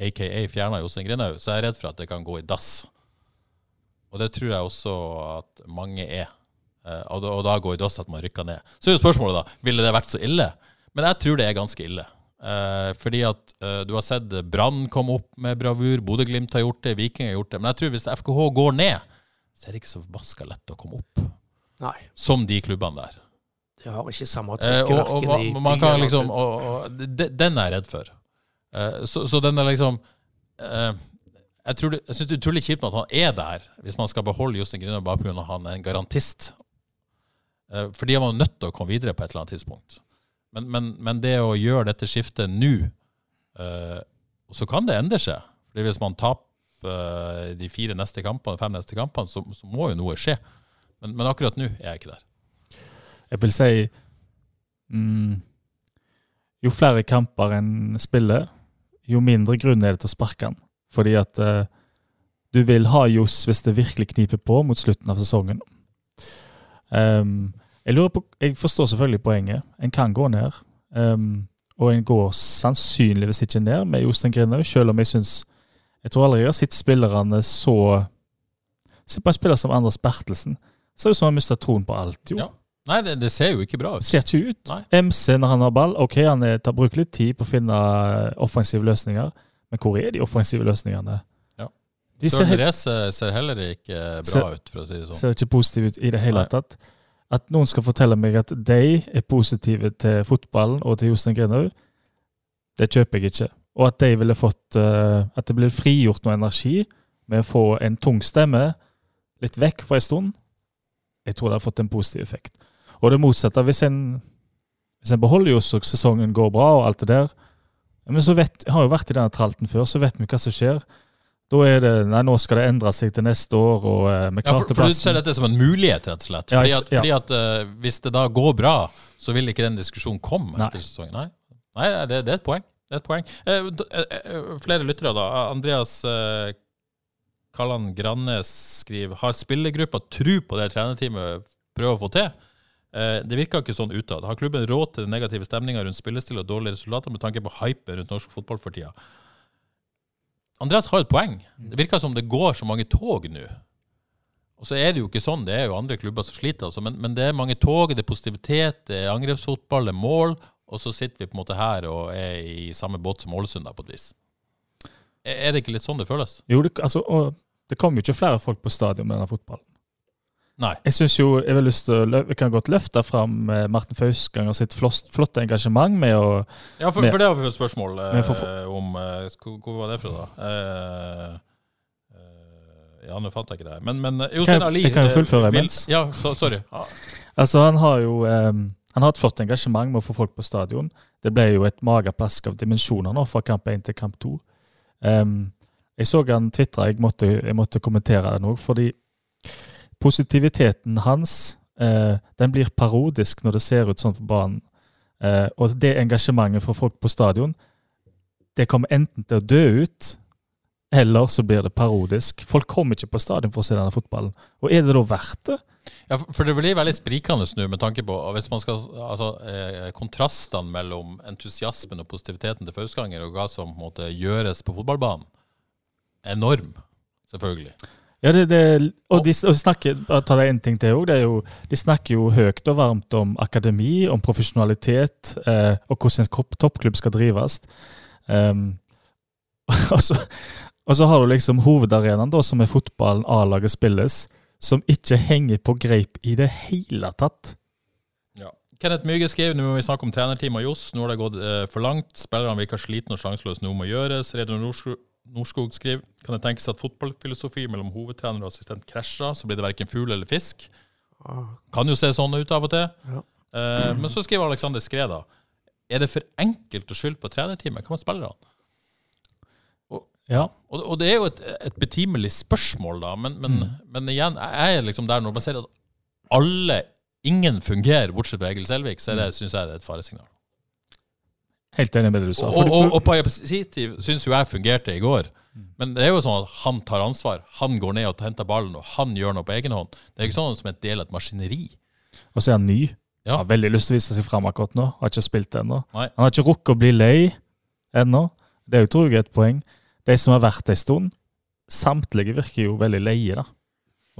Speaker 1: aka fjerner Jostein Grinaud, så er jeg redd for at det kan gå i dass. Og det tror jeg også at mange er. Eh, og, da, og da går det også at man rykker ned. Så er jo spørsmålet da, ville det vært så ille? Men jeg tror det er ganske ille. Eh, fordi at eh, du har sett Brann komme opp med bravur, Bodø-Glimt har gjort det, Viking har gjort det. Men jeg tror hvis FKH går ned, så er det ikke så forbaska lett å komme opp.
Speaker 2: Nei.
Speaker 1: Som de klubbene der.
Speaker 2: De har ikke samme
Speaker 1: Eh, og, og, man, man kan liksom og, og, de- Den er jeg redd for. Eh, så, så den er liksom eh, Jeg, tror det, jeg syns det er utrolig kjipt at han er der, hvis man skal beholde Jostein Grüner bare pga. han er en garantist. Eh, fordi man er nødt til å komme videre på et eller annet tidspunkt. Men, men, men det å gjøre dette skiftet nå, eh, så kan det endre seg. Fordi hvis man taper eh, de fire neste kampene, fem neste kampene, så, så må jo noe skje. Men, men akkurat nå er jeg ikke der.
Speaker 3: Jeg vil si mm, Jo flere kamper en spiller, jo mindre grunn er det til å sparke han. Fordi at eh, du vil ha Johs hvis det virkelig kniper på mot slutten av sesongen. Ehm, jeg, på, jeg forstår selvfølgelig poenget. En kan gå ned. Um, og en går sannsynligvis ikke ned med Jostein Grinaud, selv om jeg syns Jeg tror aldri jeg har sett spillerne så Se på en spiller som Anders Bertelsen. Ser ut som han har mista troen på alt. jo.
Speaker 1: Ja. Nei, det, det ser jo ikke bra ut.
Speaker 3: Ser ikke ut.
Speaker 1: Nei.
Speaker 3: MC når han har ball, ok, han er, tar, bruker litt tid på å finne eh, offensive løsninger, men hvor er de offensive løsningene?
Speaker 1: Ja.
Speaker 3: De ser,
Speaker 1: Søren Reze ser heller ikke bra
Speaker 3: Ser-
Speaker 1: ut, for å si det sånn.
Speaker 3: ser ikke positiv ut i det hele
Speaker 1: Nei.
Speaker 3: tatt. At noen skal fortelle meg at de er positive til fotballen og til Jostein Grinaud, det kjøper jeg ikke. og at de ville fått eh, At det ble frigjort noe energi med å få en tung stemme litt vekk for en stund. Jeg tror det har fått en positiv effekt. Og det motsatte, hvis en, hvis en beholder Johs og sesongen går bra og alt det der, men så vet, har jo vært i denne tralten før, så vet vi hva som skjer. Da er det Nei, nå skal det endre seg til neste år, og vi
Speaker 1: Ja, for, for du ser dette som en mulighet, rett og slett.
Speaker 3: Ja,
Speaker 1: Fordi at, fordi at uh, hvis det da går bra, så vil ikke den diskusjonen komme
Speaker 3: Nei.
Speaker 1: etter sesongen. Nei, Nei det, det er et poeng. Det er et poeng. Eh, flere lyttere, da. Andreas eh, Kalland Grannes skriver Har spillergruppa tru på det trenerteamet prøver å få til? Eh, det virker ikke sånn utad. Har klubben råd til den negative stemninga rundt spillestil og dårlige resultater med tanke på hype rundt norsk fotball for tida? Andreas har et poeng. Det virker som det går så mange tog nå. Og så er det jo ikke sånn, det er jo andre klubber som sliter, altså. men, men det er mange tog, det er positivitet, det er angrepsfotball, det er mål, og så sitter vi på en måte her og er i samme båt som Ålesund, da, på et vis. Er det ikke litt sånn det føles?
Speaker 3: Jo, det, altså, det kom jo ikke flere folk på stadion med denne fotballen.
Speaker 1: Nei.
Speaker 3: Jeg synes jo, jeg vil lyst til å Vi kan godt løfte fram eh, Martin Fausganger sitt flotte engasjement med å
Speaker 1: Ja, for,
Speaker 3: med,
Speaker 1: for det har vi fått spørsmål eh,
Speaker 3: for-
Speaker 1: om eh, Hvor, hvor var det fra, da? Eh, eh, ja, nå fant jeg ikke det. Men, men eh, Jostein
Speaker 3: jeg-
Speaker 1: Ali
Speaker 3: jeg kan jo fullføre imens.
Speaker 1: Ja, så, sorry. Ja.
Speaker 3: Altså, han har jo Han har et flott engasjement med å få folk på stadion. Det ble jo et mageplask av dimensjoner nå, fra kamp 1 til kamp 2. Um, jeg så han tvitra, jeg, jeg måtte kommentere det nå, fordi positiviteten hans eh, den blir parodisk når det ser ut sånn på banen. Eh, og det engasjementet fra folk på stadion, det kommer enten til å dø ut, eller så blir det parodisk. Folk kommer ikke på stadion for å se denne fotballen. Og er det da verdt det?
Speaker 1: Ja, for- det blir veldig sprikende nå med tanke på hvis man skal, altså, eh, kontrastene mellom entusiasmen og positiviteten til Fausganger og hva som på en måte, gjøres på fotballbanen. Enorm, selvfølgelig.
Speaker 3: Ja, det, det, og de, og snakker, ta det en ting til også, det er jo, de snakker jo høyt og varmt om akademi, om profesjonalitet, eh, og hvordan en toppklubb skal drives. Um, og, så, og så har du liksom hovedarenaen, da, som er fotballen A-laget spilles, som ikke henger på greip i det hele tatt.
Speaker 1: Ja. Kenneth Myhre skrev nå må vi snakke om trenerteam og Johs. Nå har det gått eh, for langt. Spillerne virker slitne og sjanseløse. Noe må gjøres. Reidun Norskog, Norskog skriver kan det tenkes at fotballfilosofi mellom hovedtrener og assistent krasjer, så blir det verken fugl eller fisk. Kan jo se sånn ut av og til.
Speaker 2: Ja.
Speaker 1: Eh, men så skriver Alexander Skreda er det for enkelt å skylde på trenerteamet. Hva med spillerne?
Speaker 3: Ja.
Speaker 1: Og, og det er jo et, et betimelig spørsmål, da, men, men, men igjen, jeg er liksom der når man ser at alle, ingen fungerer, bortsett fra Egil Selvik, så det, synes jeg det er et faresignal.
Speaker 3: Helt enig med det du sa.
Speaker 1: Og, og, og Pajapositiv syns jo jeg fungerte i går. Men det er jo sånn at han tar ansvar. Han går ned og henter ballen, og han gjør noe på egen hånd. Det er ikke sånn som en del av et maskineri.
Speaker 3: Og så er han ny.
Speaker 1: Ja.
Speaker 3: Har veldig lyst til å vise seg fram akkurat nå. Har ikke spilt ennå. Han har ikke rukket å bli lei ennå. Det er jo, tror jeg, et poeng. De som har vært en stund, samtlige virker jo veldig leie, da.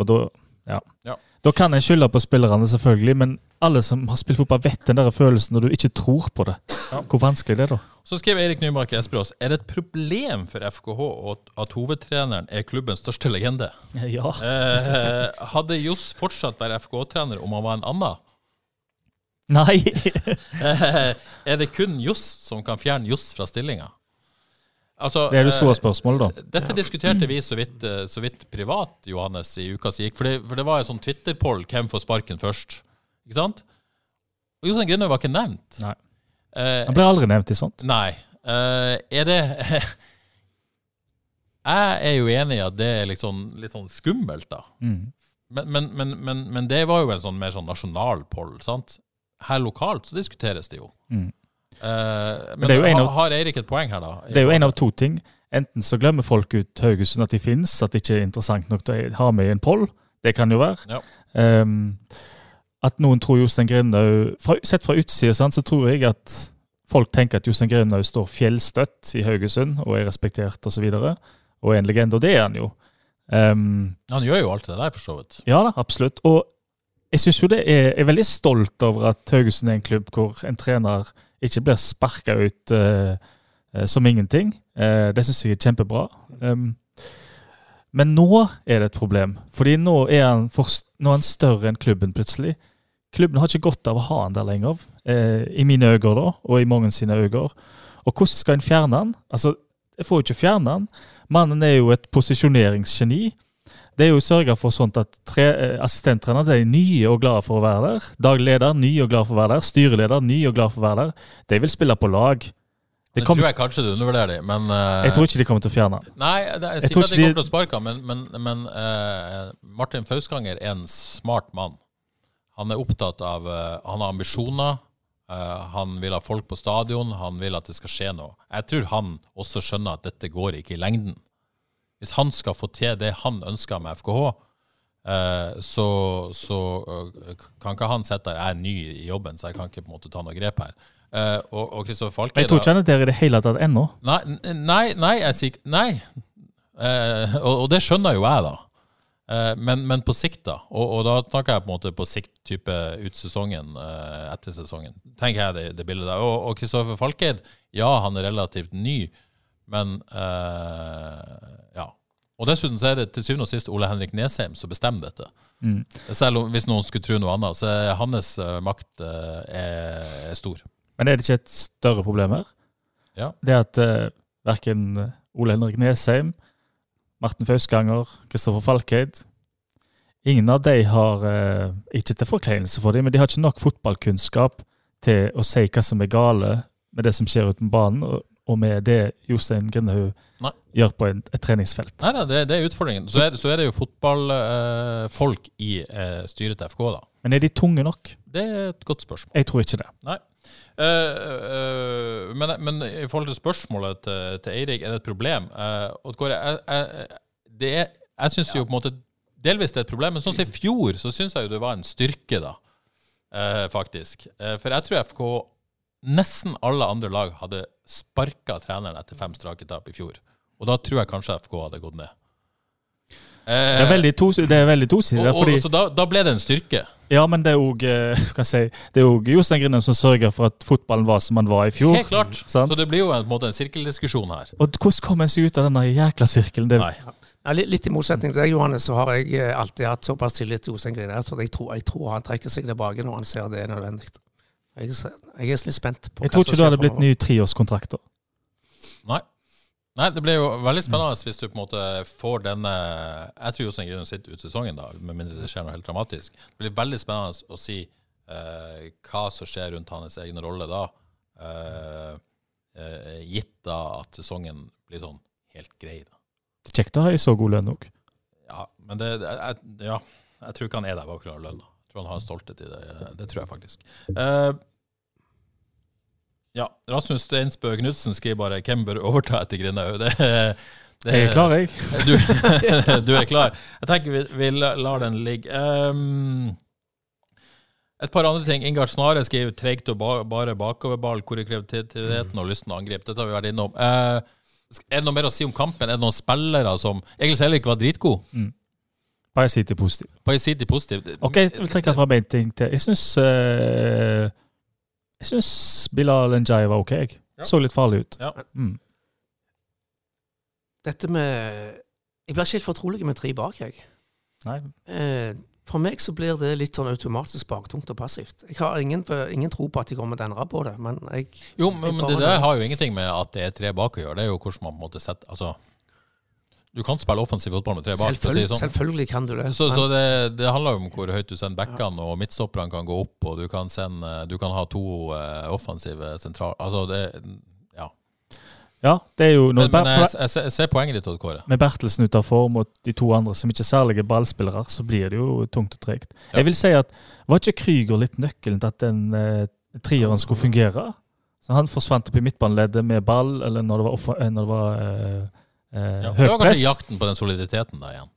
Speaker 3: Og da ja.
Speaker 1: Ja.
Speaker 3: Da kan en skylde på spillerne, selvfølgelig, men alle som har spilt fotball, vet den der følelsen når du ikke tror på det. Hvor vanskelig det er da.
Speaker 1: Så skrev Eirik Nymark Espros er det et problem for FKH at hovedtreneren er klubbens største legende.
Speaker 3: Ja.
Speaker 1: Eh, hadde Johs fortsatt vært FKH-trener om han var en annen?
Speaker 3: Nei!
Speaker 1: Eh, er det kun Johs som kan fjerne Johs fra stillinga? Altså,
Speaker 3: Det er det store
Speaker 1: eh,
Speaker 3: spørsmålet, da.
Speaker 1: Dette diskuterte vi så vidt, eh, så vidt privat, Johannes, i uka som gikk. For det, for det var en sånn Twitter-poll hvem får sparken først. Ikke sant? Og Jostein Grønner var ikke nevnt.
Speaker 3: Nei.
Speaker 1: Eh,
Speaker 3: Han ble aldri nevnt i sånt.
Speaker 1: nei. Er det Jeg er jo enig i at det er liksom litt sånn skummelt, da.
Speaker 3: Mm.
Speaker 1: Men, men, men, men, men det var jo en sånn mer sånn nasjonal poll, sant? Her lokalt så diskuteres det jo.
Speaker 3: Mm.
Speaker 1: Eh, men
Speaker 3: det er en av-
Speaker 1: har Eirik et poeng her, da?
Speaker 3: Det er jo en av to ting. Enten så glemmer folk ut Haugesund at de finnes, at det ikke er interessant nok til å ha med i en poll. Det kan jo være.
Speaker 1: Ja.
Speaker 3: Um, at noen tror Jostein Grindhaug Sett fra utsida så tror jeg at folk tenker at Jostein Grindhaug står fjellstøtt i Haugesund og er respektert osv. Og, så og er en legende, og det er han jo. Um,
Speaker 1: Han gjør jo alt det der, for så vidt.
Speaker 3: ja da, absolutt. Og jeg synes jo det er, er veldig stolt over at Haugesund er en klubb hvor en trener ikke blir sparka ut eh, eh, som ingenting. Eh, det syns jeg er kjempebra. Men nå er det et problem, fordi nå er han, for, nå er han større enn klubben plutselig. Klubben har ikke godt av å ha han der lenger, i mine øyne da, og i mange sine øyne. Og hvordan skal en fjerne han? Altså, jeg får jo ikke fjerne han. Mannen er jo et posisjoneringsgeni. Det er jo sørga for sånt at tre, eh, assistenttrenere er nye og glade for å være der. Daglig leder ny og glad for å være der. Styreleder ny og glad for å være der. De vil spille på lag.
Speaker 1: Det
Speaker 3: kommer-
Speaker 1: tror jeg kanskje du undervurderer dem, men uh,
Speaker 3: Jeg tror ikke de kommer til å fjerne han.
Speaker 1: Nei, det, jeg
Speaker 3: Jeg
Speaker 1: sier at de kommer til å sparke men, men, men uh, Martin Fauskanger er en smart mann. Han er opptatt av uh, Han har ambisjoner. eh, han vil ha folk på stadion. Han vil at det skal skje noe. Jeg tror han også skjønner at dette går ikke i lengden. Hvis han skal få til det han ønsker med FKH, eh, så, så eh, kan ikke han sitte der Jeg er ny i jobben, så jeg kan ikke på en måte ta noe grep her. Eh, og og Kristoffer Falke
Speaker 3: Jeg tror ikke han er der i det hele tatt ennå.
Speaker 1: Nei, nei, nei, jeg sier Nei. Og, og det skjønner jo jeg, da. Men, men på sikt, da. Og, og da snakker jeg på en måte på sikt type ut sesongen, etter sesongen. Tenker jeg det, det bildet der. Og og Kristoffer Falkeid, ja, han er relativt ny, men eh. Og dessuten så er det til syvende og sist Ole Henrik Nesheim som bestemmer dette.
Speaker 3: Mm.
Speaker 1: Selv om hvis noen skulle tro noe annet, så er hans eh, makt eh, er, er stor.
Speaker 3: Men er det ikke et større problem her?
Speaker 1: Ja.
Speaker 3: Det at uh, verken Ole Henrik Nesheim, Martin Fauskanger, Kristoffer Falkeid Ingen av de har, uh, ikke til forkleinelse for dem, men de har ikke nok fotballkunnskap til å si hva som er gale med det som skjer uten banen, og, og med det Jostein Grindehaug gjør på en, et treningsfelt.
Speaker 1: Nei, nei det, det er utfordringen. Så er, så er det jo fotballfolk i eh, styret til FK, da.
Speaker 3: Men er de tunge nok?
Speaker 1: Det er et godt spørsmål.
Speaker 3: Jeg tror ikke det.
Speaker 1: Nei. Uh, uh, men, men i forhold til spørsmålet til, til Eirik, er det et problem? Uh, Oddgård, jeg, jeg, det er, jeg syns jo på en måte delvis det er et problem, men sånn som i fjor, så syns jeg jo det var en styrke, da. Uh, faktisk. Eh, for jeg tror FK nesten alle andre lag hadde sparka treneren etter fem strake tap i fjor. Og da tror jeg kanskje FK hadde gått ned. Eh,
Speaker 3: Det er veldig, to, fordi
Speaker 1: så da, da ble det en styrke.
Speaker 3: Ja, men det er òg si, Det er òg Jostein Grindheim som sørger for at fotballen var som den var i fjor.
Speaker 1: Helt klart.
Speaker 3: Sant?
Speaker 1: Så det blir jo en, måte en sirkeldiskusjon her.
Speaker 3: Og hvordan kommer en seg ut av denne jækla sirkelen? Det,
Speaker 1: Nei.
Speaker 2: Ja, litt, i motsetning til deg, Johannes, så har jeg eh, alltid hatt såpass tillit til Jostein Grine at jeg tror, jeg tror han trekker seg tilbake når han ser det er nødvendig. Jeg, jeg er litt spent på
Speaker 3: jeg tror ikke du hadde blitt ny treårskontrakt da.
Speaker 1: Nei. Nei, det blir jo veldig spennende hvis du på en måte får denne Jeg tror Jostein Grine sitter ut sesongen, da, med mindre det skjer noe helt dramatisk. Det blir veldig spennende å si uh, hva som skjer rundt hans egen rolle da, Uh, uh, gitt da at sesongen blir sånn helt grei. da.
Speaker 3: Det er kjekt å ha ei så god lønn òg.
Speaker 1: Ja, men det, jeg, ja, jeg tror ikke han er der bak lønna. Jeg tror han har en stolthet i det. Det tror jeg faktisk. Eh, ja, Rasmus Steinsbø Knutsen skriver bare 'Hvem bør overta etter Grindhaug?' Det, det,
Speaker 3: Jeg er klar, jeg.
Speaker 1: Du, du er klar. Jeg tenker vi, vi lar den ligge. Um, et par andre ting. Ingar Snare skriver 'tregt og ba, bare bakoverball'. Hvor er kreativiteten og lysten å angripe? Dette har vi vært innom. Uh, er det noe mer å si om kampen? Er det noen spillere som Egil Selvik var dritgod?
Speaker 3: Bare si til positiv.
Speaker 1: Bare si det positiv.
Speaker 3: Ok, jeg vil trekke fram en ting til. Jeg syns eh, Jeg syns Bilal Njay var ok. jeg.
Speaker 1: Ja.
Speaker 3: Så litt farlig ut.
Speaker 1: Ja.
Speaker 3: Mm.
Speaker 2: Dette med Jeg blir ikke helt fortrolig med tre bak, jeg.
Speaker 3: Nei.
Speaker 2: Eh, for meg så blir det litt sånn automatisk baktungt og passivt. Jeg har ingen, ingen tro på at de kommer til å endre på det, men jeg
Speaker 1: Jo, men, men det der har jo ingenting med at det er tre bak å gjøre. Det er jo hvordan man på en måte setter Altså, du kan spille offensiv fotball med tre bak.
Speaker 2: Selvfølgelig,
Speaker 1: si sånn.
Speaker 2: selvfølgelig kan du det.
Speaker 1: Så,
Speaker 2: men-
Speaker 1: så det, det handler jo om hvor høyt du sender backene, og midtstopperne kan gå opp, og du kan, sende, du kan ha to uh, offensive sentral... Altså, det Ja.
Speaker 3: Ja, det er jo
Speaker 1: Men, men jeg, jeg, ser- jeg ser poenget ditt, Odd Kåre.
Speaker 3: med Bertelsen ute av form og de to andre som ikke er særlige ballspillere, så blir det jo tungt og tregt.
Speaker 1: Ja.
Speaker 3: Jeg vil si at var ikke Krüger litt nøkkelen til at den eh, trieren skulle fungere? Så Han forsvant opp i midtbaneleddet med ball, eller når det var, offa- eh, når det var eh, eh,
Speaker 1: Ja,
Speaker 3: høyt
Speaker 1: var
Speaker 3: press.
Speaker 1: kanskje jakten på den soliditeten da igjen.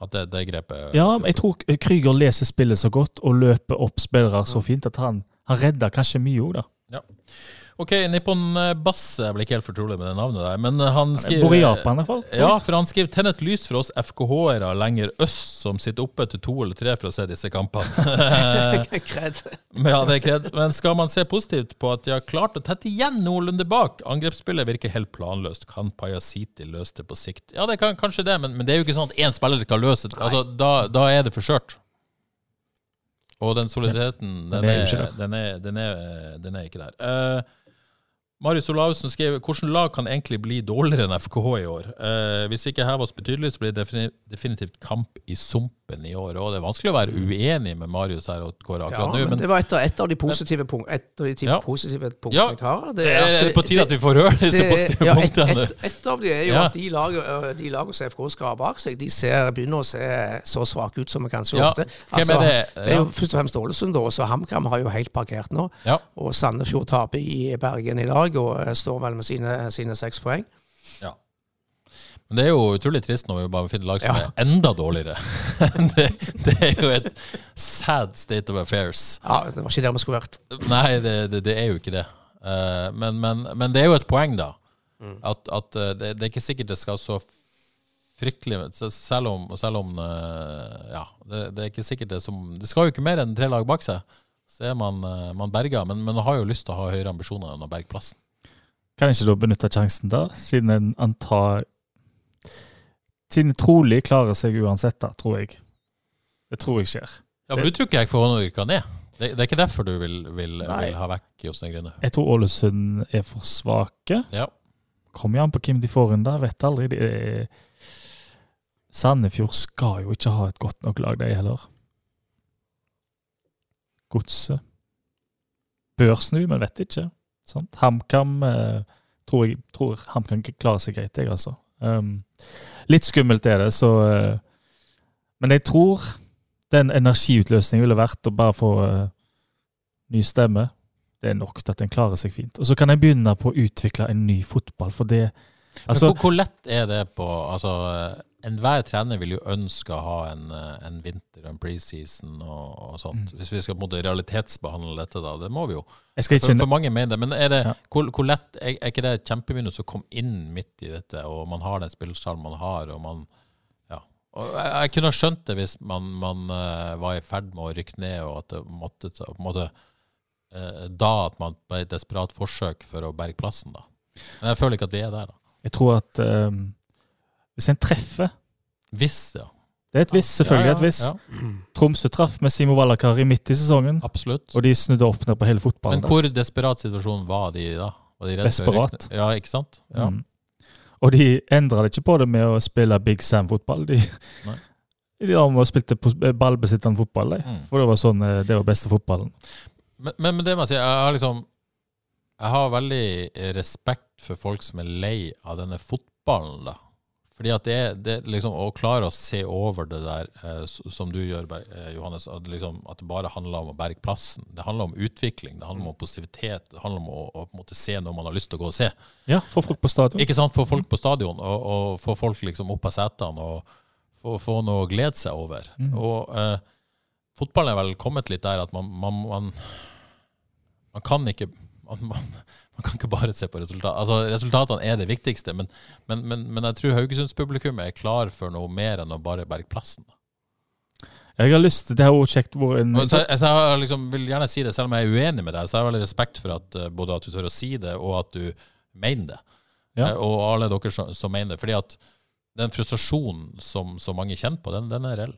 Speaker 1: At det, det grepet
Speaker 3: Ja, jeg tror Krüger leser spillet så godt og løper opp spillere så fint at han, han redder kanskje mye òg, da.
Speaker 1: Ok, Nippon Basse Bass Jeg ble ikke helt fortrolig med det navnet der, men han skriver
Speaker 3: Bor i Japan, i hvert fall.
Speaker 1: Ja, for han skriver 'tenn et lys for oss FKH-ere lenger øst som sitter oppe til to eller tre for å se disse kampene'.
Speaker 2: Kred.
Speaker 1: Men ja, det er kred. Men skal man se positivt på at de har klart å tette igjen noenlunde bak? Angrepsspillet virker helt planløst. Kan Pajasiti løse det på sikt? Ja, det kan kanskje det, men, men det er jo ikke sånn at én spiller kan løse det. Altså, da, da er det for skjørt. Og den soliditeten, den
Speaker 3: Den er
Speaker 1: er, den er, den er, den er ikke der. Eh, Marius Olavsen skrev hvordan lag kan egentlig bli dårligere enn FKH i år. Eh, hvis vi ikke hever oss betydelig, så blir det definitivt kamp i sumpen i år. Og det er vanskelig å være uenig med Marius her og
Speaker 2: Ja,
Speaker 1: akkurat nå.
Speaker 2: men
Speaker 1: Men
Speaker 2: det var et av, et av de positive, punkt, et av de
Speaker 1: Ja.
Speaker 2: positive punktene
Speaker 1: Ja,
Speaker 2: jeg har.
Speaker 1: det er på tide at vi får høre disse
Speaker 2: det-
Speaker 1: positive
Speaker 2: ja,
Speaker 1: punktene.
Speaker 2: et, et av de er jo
Speaker 1: Ja.
Speaker 2: at de lagene de lager som FK skal ha bak seg, de ser, begynner å se så svake ut som vi kanskje
Speaker 1: Ja,
Speaker 2: gjorde.
Speaker 1: Altså, er det?
Speaker 2: det er jo først og fremst Ålesund, da. Så HamKam har jo helt parkert nå.
Speaker 1: Ja.
Speaker 2: Og Sandefjord taper i Bergen i dag og står vel med sine, sine seks poeng.
Speaker 1: Men det er jo utrolig trist når vi bare finner lag som
Speaker 2: Ja.
Speaker 1: er enda dårligere. det, det er jo et sad state of affairs.
Speaker 2: Ja, Det var ikke der vi skulle vært.
Speaker 1: Nei, det, det, det er jo ikke det. Uh, men, men, men det er jo et poeng, da.
Speaker 2: Mm.
Speaker 1: At, at eh, det, det er ikke sikkert det skal så fryktelig Selv om, selv om eh, Ja, det, det er ikke sikkert det som Det skal jo ikke mer enn tre lag bak seg. Så er man, man berga, men man har jo lyst til å ha høyere ambisjoner enn å berge plassen.
Speaker 3: Kan ikke du benytte sjansen da, siden en antar Siden trolig klarer seg uansett, da, tror jeg. Det tror jeg skjer.
Speaker 1: Ja, for du tror ikke jeg får noe ned? Det, det er ikke derfor du vil, vil, vil ha vekk Jostein Grine?
Speaker 3: Jeg tror Ålesund er for svake.
Speaker 1: Ja.
Speaker 3: Kommer jo an på hvem de får inn der, vet aldri. De er... Sandefjord skal jo ikke ha et godt nok lag, de heller. Godset bør snu, men vet ikke. HamKam eh, tror jeg tror HamKam klarer seg greit, jeg, altså. Um, litt skummelt er det, så uh, Men jeg tror den energiutløsningen ville vært å bare få uh, ny stemme. Det er nok til at en klarer seg fint. Og så kan en begynne på å utvikle en ny fotball, for det altså,
Speaker 1: hvor, hvor lett er det på altså, Enhver trener vil jo ønske å ha en, eh, en vinter og en preseason og, og sånt. Hvis vi skal på en måte realitetsbehandle dette, da. Det må vi jo.
Speaker 3: Jeg skal ikke
Speaker 1: For, for mange mener det. Men er det,
Speaker 3: Ja.
Speaker 1: hvor, hvor lett er, er ikke det et kjempeminus å komme inn midt i dette, og man har den spillerstallen man har, og man ja. Og jeg, jeg kunne ha skjønt det hvis man, man uh, var i ferd med å rykke ned, og at det måtte på en måte uh, Da at man på et desperat forsøk for å berge plassen, da. Men jeg føler ikke at vi er der, da.
Speaker 3: Jeg tror at um, hvis en treffer
Speaker 1: Hvis, ja.
Speaker 3: Det er et hvis, selvfølgelig
Speaker 1: Ja, ja,
Speaker 3: et hvis.
Speaker 1: ja.
Speaker 3: Tromsø traff med Simo Valakari midt i sesongen,
Speaker 1: Absolutt.
Speaker 3: og de snudde opp ned på hele fotballen.
Speaker 1: Men hvor desperat situasjonen var de da? Var de
Speaker 3: Desperat.
Speaker 1: Ja, ikke sant? Ja.
Speaker 3: Mm. Og de endra ikke på det med å spille Big Sam-fotball. De,
Speaker 1: Nei.
Speaker 3: de spilte ballbesittende fotball, de.
Speaker 1: Mm.
Speaker 3: for det var sånn eh, det var beste fotballen.
Speaker 1: Men, men, men det må jeg si, jeg har liksom Jeg har veldig respekt for folk som er lei av denne fotballen, da. Fordi at det, det liksom Å klare å se over det der, eh, som du gjør, eh, Johannes, at, liksom, at det bare handler om å berge plassen. Det handler om utvikling, det handler om positivitet, det handler om å, å måte se noe man har lyst til å gå og se.
Speaker 3: Ja, få folk på stadion.
Speaker 1: Ikke sant? Få folk på stadion, og, og få folk liksom opp av setene, og få, få noe å glede seg over.
Speaker 3: Mm.
Speaker 1: Og eh, fotballen er vel kommet litt der at man, man, man, man kan ikke man, man, kan ikke bare se på resultat. Altså, resultatene er det viktigste, men, men, men, men jeg tror Haugesunds-publikum er klar for noe mer enn å bare berge plassen.
Speaker 3: Jeg har lyst til Det har også kjekt vært en
Speaker 1: Så, så jeg liksom vil gjerne si det, selv om jeg er uenig med deg, så har jeg veldig respekt for at eh, både at du tør å si det, og at du mener det.
Speaker 3: Ja.
Speaker 1: Eh, Og alle dere som, som mener det. Fordi at den frustrasjonen som så mange kjenner på, den, den er reell.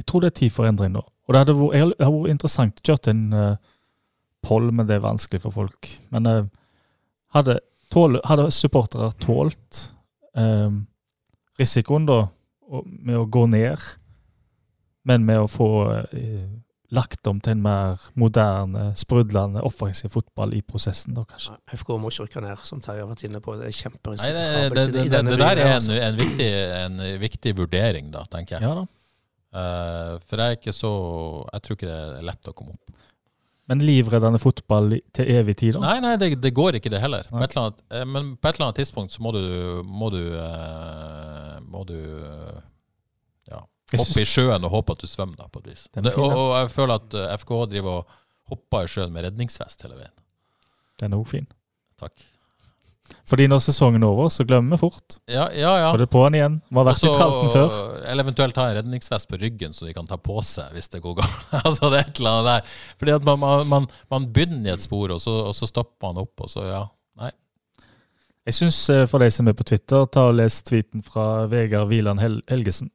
Speaker 3: Jeg tror det er tid for endring nå. Og det hadde vært, jeg har vært interessant å kjøre en uh, men det er vanskelig for folk. Men eh, hadde, tål, hadde supportere tålt eh, risikoen da, med å gå ned, men med å få eh, lagt om til en mer moderne, sprudlende, offensiv fotball i prosessen, da kanskje.
Speaker 2: FK må ikke rykke ned, som Terje har vært inne på. Det er
Speaker 1: Nei,
Speaker 2: kjemperisikabelt.
Speaker 1: det, det, det, det, det der er en,
Speaker 2: altså.
Speaker 1: en, viktig, en viktig vurdering, da, tenker jeg.
Speaker 3: Ja da.
Speaker 1: Uh, for jeg er ikke så Jeg tror ikke det er lett å komme opp.
Speaker 3: Men livreddende fotball til evig tid, da?
Speaker 1: Nei, nei, det, det går ikke, det heller. På annet, eh, men på et eller annet tidspunkt så må du Må du, eh, må du eh, ja, hoppe i sjøen og håpe at du svømmer, da, på et vis. Det, og, og jeg føler at FK FKH driver og hopper i sjøen med redningsvest hele veien.
Speaker 3: Den er òg fin.
Speaker 1: Takk.
Speaker 3: Fordi når sesongen er over, så glemmer vi fort.
Speaker 1: Ja, ja. ja.
Speaker 3: Og det er på'n igjen. Vi har vært i
Speaker 1: Også-
Speaker 3: tralten før.
Speaker 1: Eller eventuelt ha en redningsvest på ryggen, så de kan ta på seg hvis det går galt. altså det er et eller annet der. Fordi at man, man, man, begynner i et spor, og så, og så stopper man opp, og så ja. Nei.
Speaker 3: Jeg syns for de som er på Twitter, ta og les tweeten fra Vegard Wieland Hel Helgesen.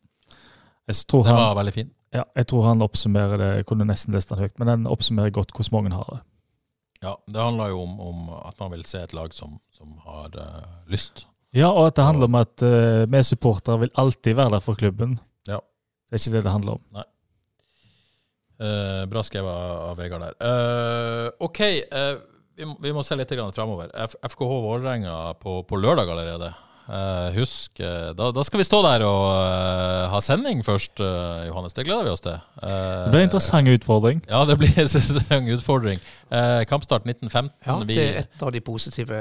Speaker 3: Jeg tror,
Speaker 1: Den
Speaker 3: han,
Speaker 1: var veldig fin.
Speaker 3: ja, jeg tror han oppsummerer det Jeg kunne nesten lest den høyt, men den oppsummerer godt hvordan mange har det.
Speaker 1: Ja, det handler jo om, om at man vil se et lag som, som har eh, lyst.
Speaker 3: Ja, og at det handler om at uh, vi supportere vil alltid være der for klubben.
Speaker 1: Ja.
Speaker 3: Det er ikke det det handler om.
Speaker 1: Eh, bra skrevet av, Vegard der. OK, vi, må, vi må se litt framover. FKH Vålerenga på, på lørdag allerede. Eh, husk, eh, da, da skal vi stå der og eh, ha sending først, Johannes. Det gleder vi oss til. Eh,
Speaker 3: Det blir en interessant utfordring.
Speaker 1: Ja, det blir en utfordring. Eh, kampstart 1915.
Speaker 2: Ja, det er et av de positive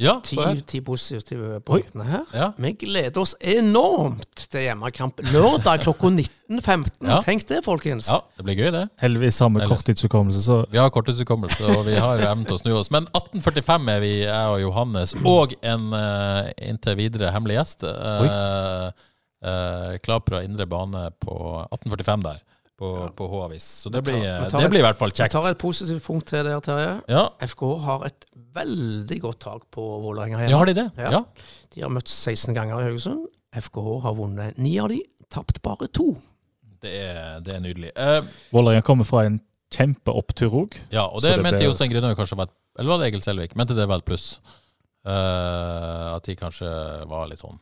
Speaker 1: Ja,
Speaker 2: ti, ti positive punktene her.
Speaker 1: Ja.
Speaker 2: Vi gleder oss enormt til hjemmekamp lørdag klokka 19.15.
Speaker 1: Ja.
Speaker 2: Tenk det, folkens.
Speaker 1: ja, det blir gøy, det.
Speaker 3: Heldigvis har vi korttidshukommelse, så
Speaker 1: Vi har korttidshukommelse, og vi har evnen til å snu oss. Men 1845 er vi, jeg og Johannes, og en uh, inntil videre hemmelig gjest. Uh, uh, Klapra indre bane på 1845 der, på, på H-avis. Så det
Speaker 2: tar-
Speaker 1: blir,
Speaker 2: tar
Speaker 1: det
Speaker 2: et-
Speaker 1: blir i hvert fall kjekt.
Speaker 2: Vi tar et positivt punkt til der, Terje.
Speaker 1: Ja,
Speaker 2: FK har et veldig godt tak på Vålerenga
Speaker 1: ja, har de det?
Speaker 2: Ja.
Speaker 1: Ja.
Speaker 2: De har møtt 16 ganger i Haugesund. FKH har vunnet ni av de, tapt bare to.
Speaker 1: Det, er, det er nydelig. Eh,
Speaker 3: Vålerenga kommer fra en kjempeopptur òg.
Speaker 1: ja, og det,
Speaker 3: det
Speaker 1: mente
Speaker 3: ble-
Speaker 1: Jostein Grinaug kanskje var et Eller var det Egil Selvik? Mente det var et pluss. Eh, at de kanskje var litt sånn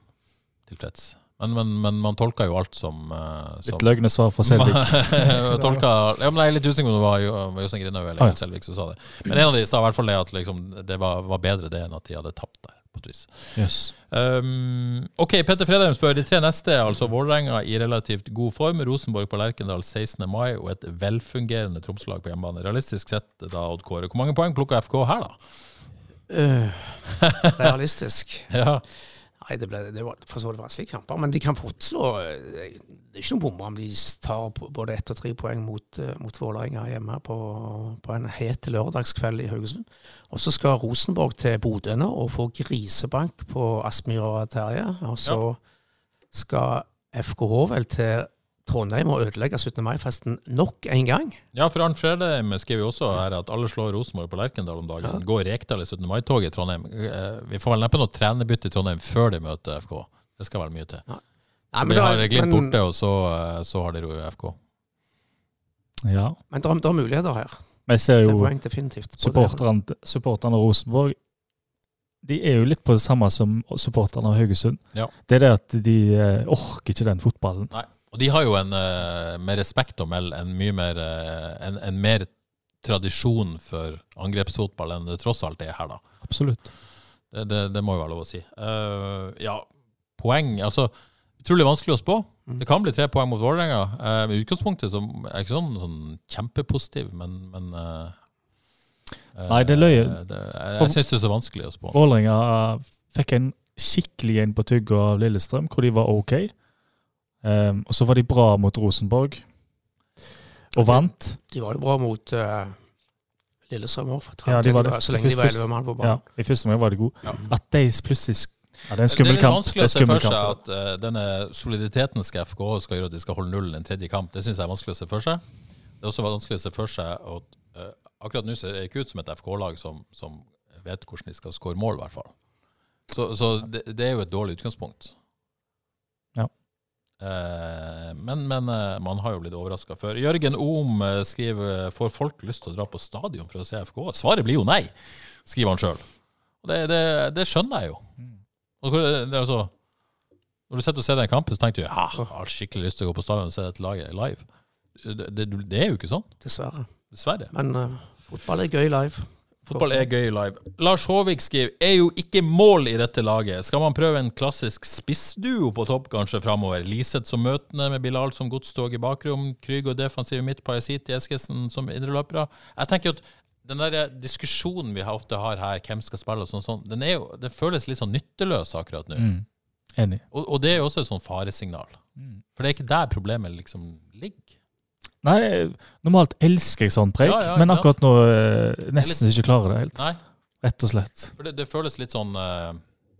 Speaker 1: tilfreds. Men, men, men man tolka jo alt som, uh, som
Speaker 3: Litt løgnesvar fra Selvik.
Speaker 1: Tolka, ja, men jeg er litt usikker på om det var Jo- var Jostein Grinaug eller
Speaker 3: Ah, ja.
Speaker 1: Selvik som sa det. Men en av de sa i hvert fall det at liksom, det var, var bedre det enn at de hadde tapt der. på et vis.
Speaker 3: Yes.
Speaker 1: Um, ok, Petter Fredheim spør de tre neste altså Vålerenga i relativt god form, Rosenborg på Lerkendal 16. mai og et velfungerende Tromsø-lag på hjemmebane. Realistisk sett da, Odd Kåre. Hvor mange poeng plukker FK her, da?
Speaker 2: Eh, realistisk.
Speaker 1: Ja,
Speaker 2: Nei, det, ble, det var for så vidt vanskelige kamper, men de kan fort slå eh, Det er ikke noen bomber om de tar både ett og tre poeng mot, eh, mot Vålerenga hjemme på, på en het lørdagskveld i Haugesund. Og så skal Rosenborg til Bodø nå og få grisebank på Aspmyra og Terje. Og så skal FKH vel til Trondheim må ødelegge 17. mai-festen nok en gang.
Speaker 1: ja for Arnt Fredheim skriver jo også her at alle slår Rosenborg på Lerkendal om dagen. Går Rekdal i 17. mai-toget i Trondheim. Eh, Vi får vel neppe noe trenerbytte i Trondheim før de møter FK. Det skal vel mye til.
Speaker 2: Nei,
Speaker 1: Vi
Speaker 2: da-
Speaker 1: har Glimt
Speaker 2: men-
Speaker 1: borte, og så, eh, så har de ro i FK.
Speaker 3: Ja.
Speaker 2: Men det er, det er muligheter her.
Speaker 3: Jeg ser
Speaker 2: er
Speaker 3: jo supporterne av Rosenborg De er jo litt på det samme som supporterne av Haugesund.
Speaker 1: Ja.
Speaker 3: Det er det at de eh, orker ikke den fotballen.
Speaker 1: Nei. Og de har jo en, eh, med respekt å melde, en mye mer, eh, en, en mer tradisjon for angrepsfotball enn det tross alt er her, da.
Speaker 3: Absolutt.
Speaker 1: Det, det, det må jo være lov å si. Uh, ja, poeng Altså, utrolig vanskelig å spå.
Speaker 2: Mm.
Speaker 1: Det kan bli tre poeng mot Vålerenga. Uh, I utgangspunktet så er jeg ikke sånn, sånn kjempepositiv, men, men eh,
Speaker 3: Nei, det løy.
Speaker 1: det- Jeg, jeg syns det er så vanskelig å spå.
Speaker 3: Vålerenga fikk en skikkelig en på tygget av Lillestrøm, hvor de var OK. Um, og så var de bra mot Rosenborg, og vant.
Speaker 2: De var jo bra mot uh, Lillestrøm òg,
Speaker 3: Ja, de var det.
Speaker 2: så lenge de var elleve mann på
Speaker 3: Ja. I første omgang var de gode.
Speaker 1: Ja.
Speaker 3: At de plutselig Ja, det er en skummel kamp.
Speaker 1: Det er litt vanskelig å se for seg at uh, denne soliditeten skal FK skal gjøre at de skal holde nullen en tredje kamp. Det syns jeg er vanskelig å se for seg. Det er også vanskelig å se for seg at uh, akkurat nå ser det ikke ut som et FK-lag som, som vet hvordan de skal skåre mål, i hvert fall. Så, så det, det er jo et dårlig utgangspunkt. Eh, men men eh, man har jo blitt overraska før. Jørgen Ohm eh, skriver får folk lyst til å dra på stadion for å se FK. Svaret blir jo nei, skriver han sjøl. Det, det, det skjønner jeg jo. Og det altså, når du sitter og ser den kampen, så tenker du ja, jeg har skikkelig lyst til å gå på stadion og se dette laget live. Det, det, det er jo ikke sånn,
Speaker 2: Dessverre.
Speaker 1: dessverre.
Speaker 2: Men uh, fotball er gøy live.
Speaker 1: Fotball er gøy live. Lars Håvik skriver er jo ikke mål i dette laget. Skal man prøve en klassisk spissduo på topp kanskje framover? Liseth som møtende med Bilal som godstog i bakrom, Krüger og defensiv midt, Pajasiti Eskesen som indreløpere. Jeg tenker jo at den der diskusjonen vi ofte har her, hvem skal spille og sånn, sånn den, jo, den føles litt sånn nytteløs akkurat nå.
Speaker 3: Mm. Enig.
Speaker 1: Og, og det er jo også et sånn faresignal. For det er ikke der problemet liksom ligger.
Speaker 3: Nei, normalt elsker jeg sånn preik,
Speaker 1: Ja, ja,
Speaker 3: men akkurat nå eh, nesten ikke klarer det helt.
Speaker 1: Nei,
Speaker 3: Rett og slett.
Speaker 1: for det, det føles litt sånn eh,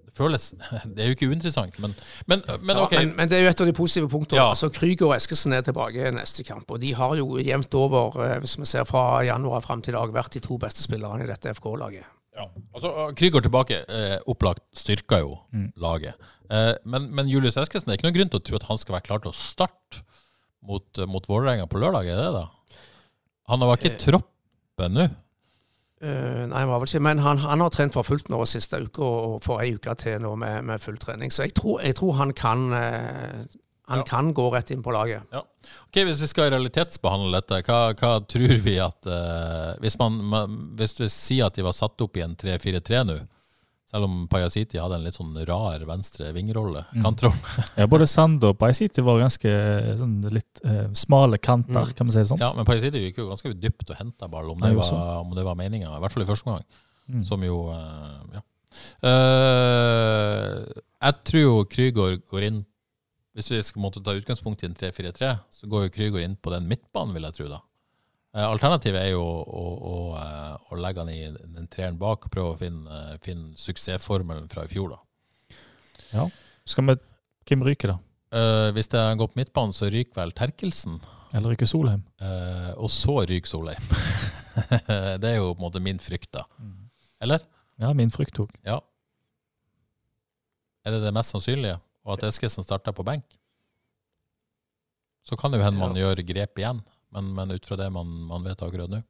Speaker 1: Det føles Det er jo ikke uinteressant, men, men, men
Speaker 2: Ja, men, men det er jo et av de positive punktene.
Speaker 1: Ja.
Speaker 2: Altså, Krüger og Eskesen er tilbake i neste kamp. Og de har jo jevnt over, eh, hvis vi ser fra januar fram til i dag, vært de to beste spillerne i dette FK-laget.
Speaker 1: Ja. Altså, Krüger tilbake, eh, opplagt styrker jo laget. Eh, men, men Julius Eskesen, det er ikke noen grunn til å tro at han skal være klar til å starte mot, eh, mot Vålerenga på lørdag, er det da? Han har vært ikke i troppen nå.
Speaker 2: Uh, nei, var ikke, men han, han har trent for fullt nå siste uke, og får ei uke til nå med, med full trening. Så jeg tror, jeg tror han kan uh, han
Speaker 1: Ja.
Speaker 2: kan gå rett inn på laget.
Speaker 1: Ja. Ok, Hvis vi skal realitetsbehandle dette, hva, hva tror vi at uh, hvis, man, man, hvis vi sier at de var satt opp i en 3-4-3 nå, selv om Pajasiti hadde en litt sånn rar venstre vingerolle, kantroll
Speaker 3: Ja, både Sand og Pajasiti var ganske sånn, litt eh, smale kanter, kan vi si det sånn.
Speaker 1: Ja, men Pajasiti gikk jo ganske dypt og henta ball, om det
Speaker 3: Nei,
Speaker 1: var, om det var meninga. I hvert fall i første omgang.
Speaker 3: Mm.
Speaker 1: Som jo eh, Ja. Uh, jeg tror jo Krygård går inn Hvis vi skal måtte ta utgangspunkt i en 3-4-3, så går jo Krygård inn på den midtbanen, vil jeg tro. da. Eh, Alternativet er jo å, å, eh, å legge han i den treeren bak og prøve å finne, eh, finne suksessformelen fra i fjor. da.
Speaker 3: Skal vi, Hvem ryker, da?
Speaker 1: Eh, hvis det går på midtbanen, så ryker vel Terkelsen.
Speaker 3: Eller ryker Solheim?
Speaker 1: Eh, og så ryker Solheim. det er jo på en måte min frykt, da. Eller?
Speaker 3: Ja, min frykt òg.
Speaker 1: Ja. Er det det mest sannsynlige? Og at Eskesen starter på benk? Så kan det jo hende man gjør grep igjen, men, men ut fra det man, man vet akkurat nå.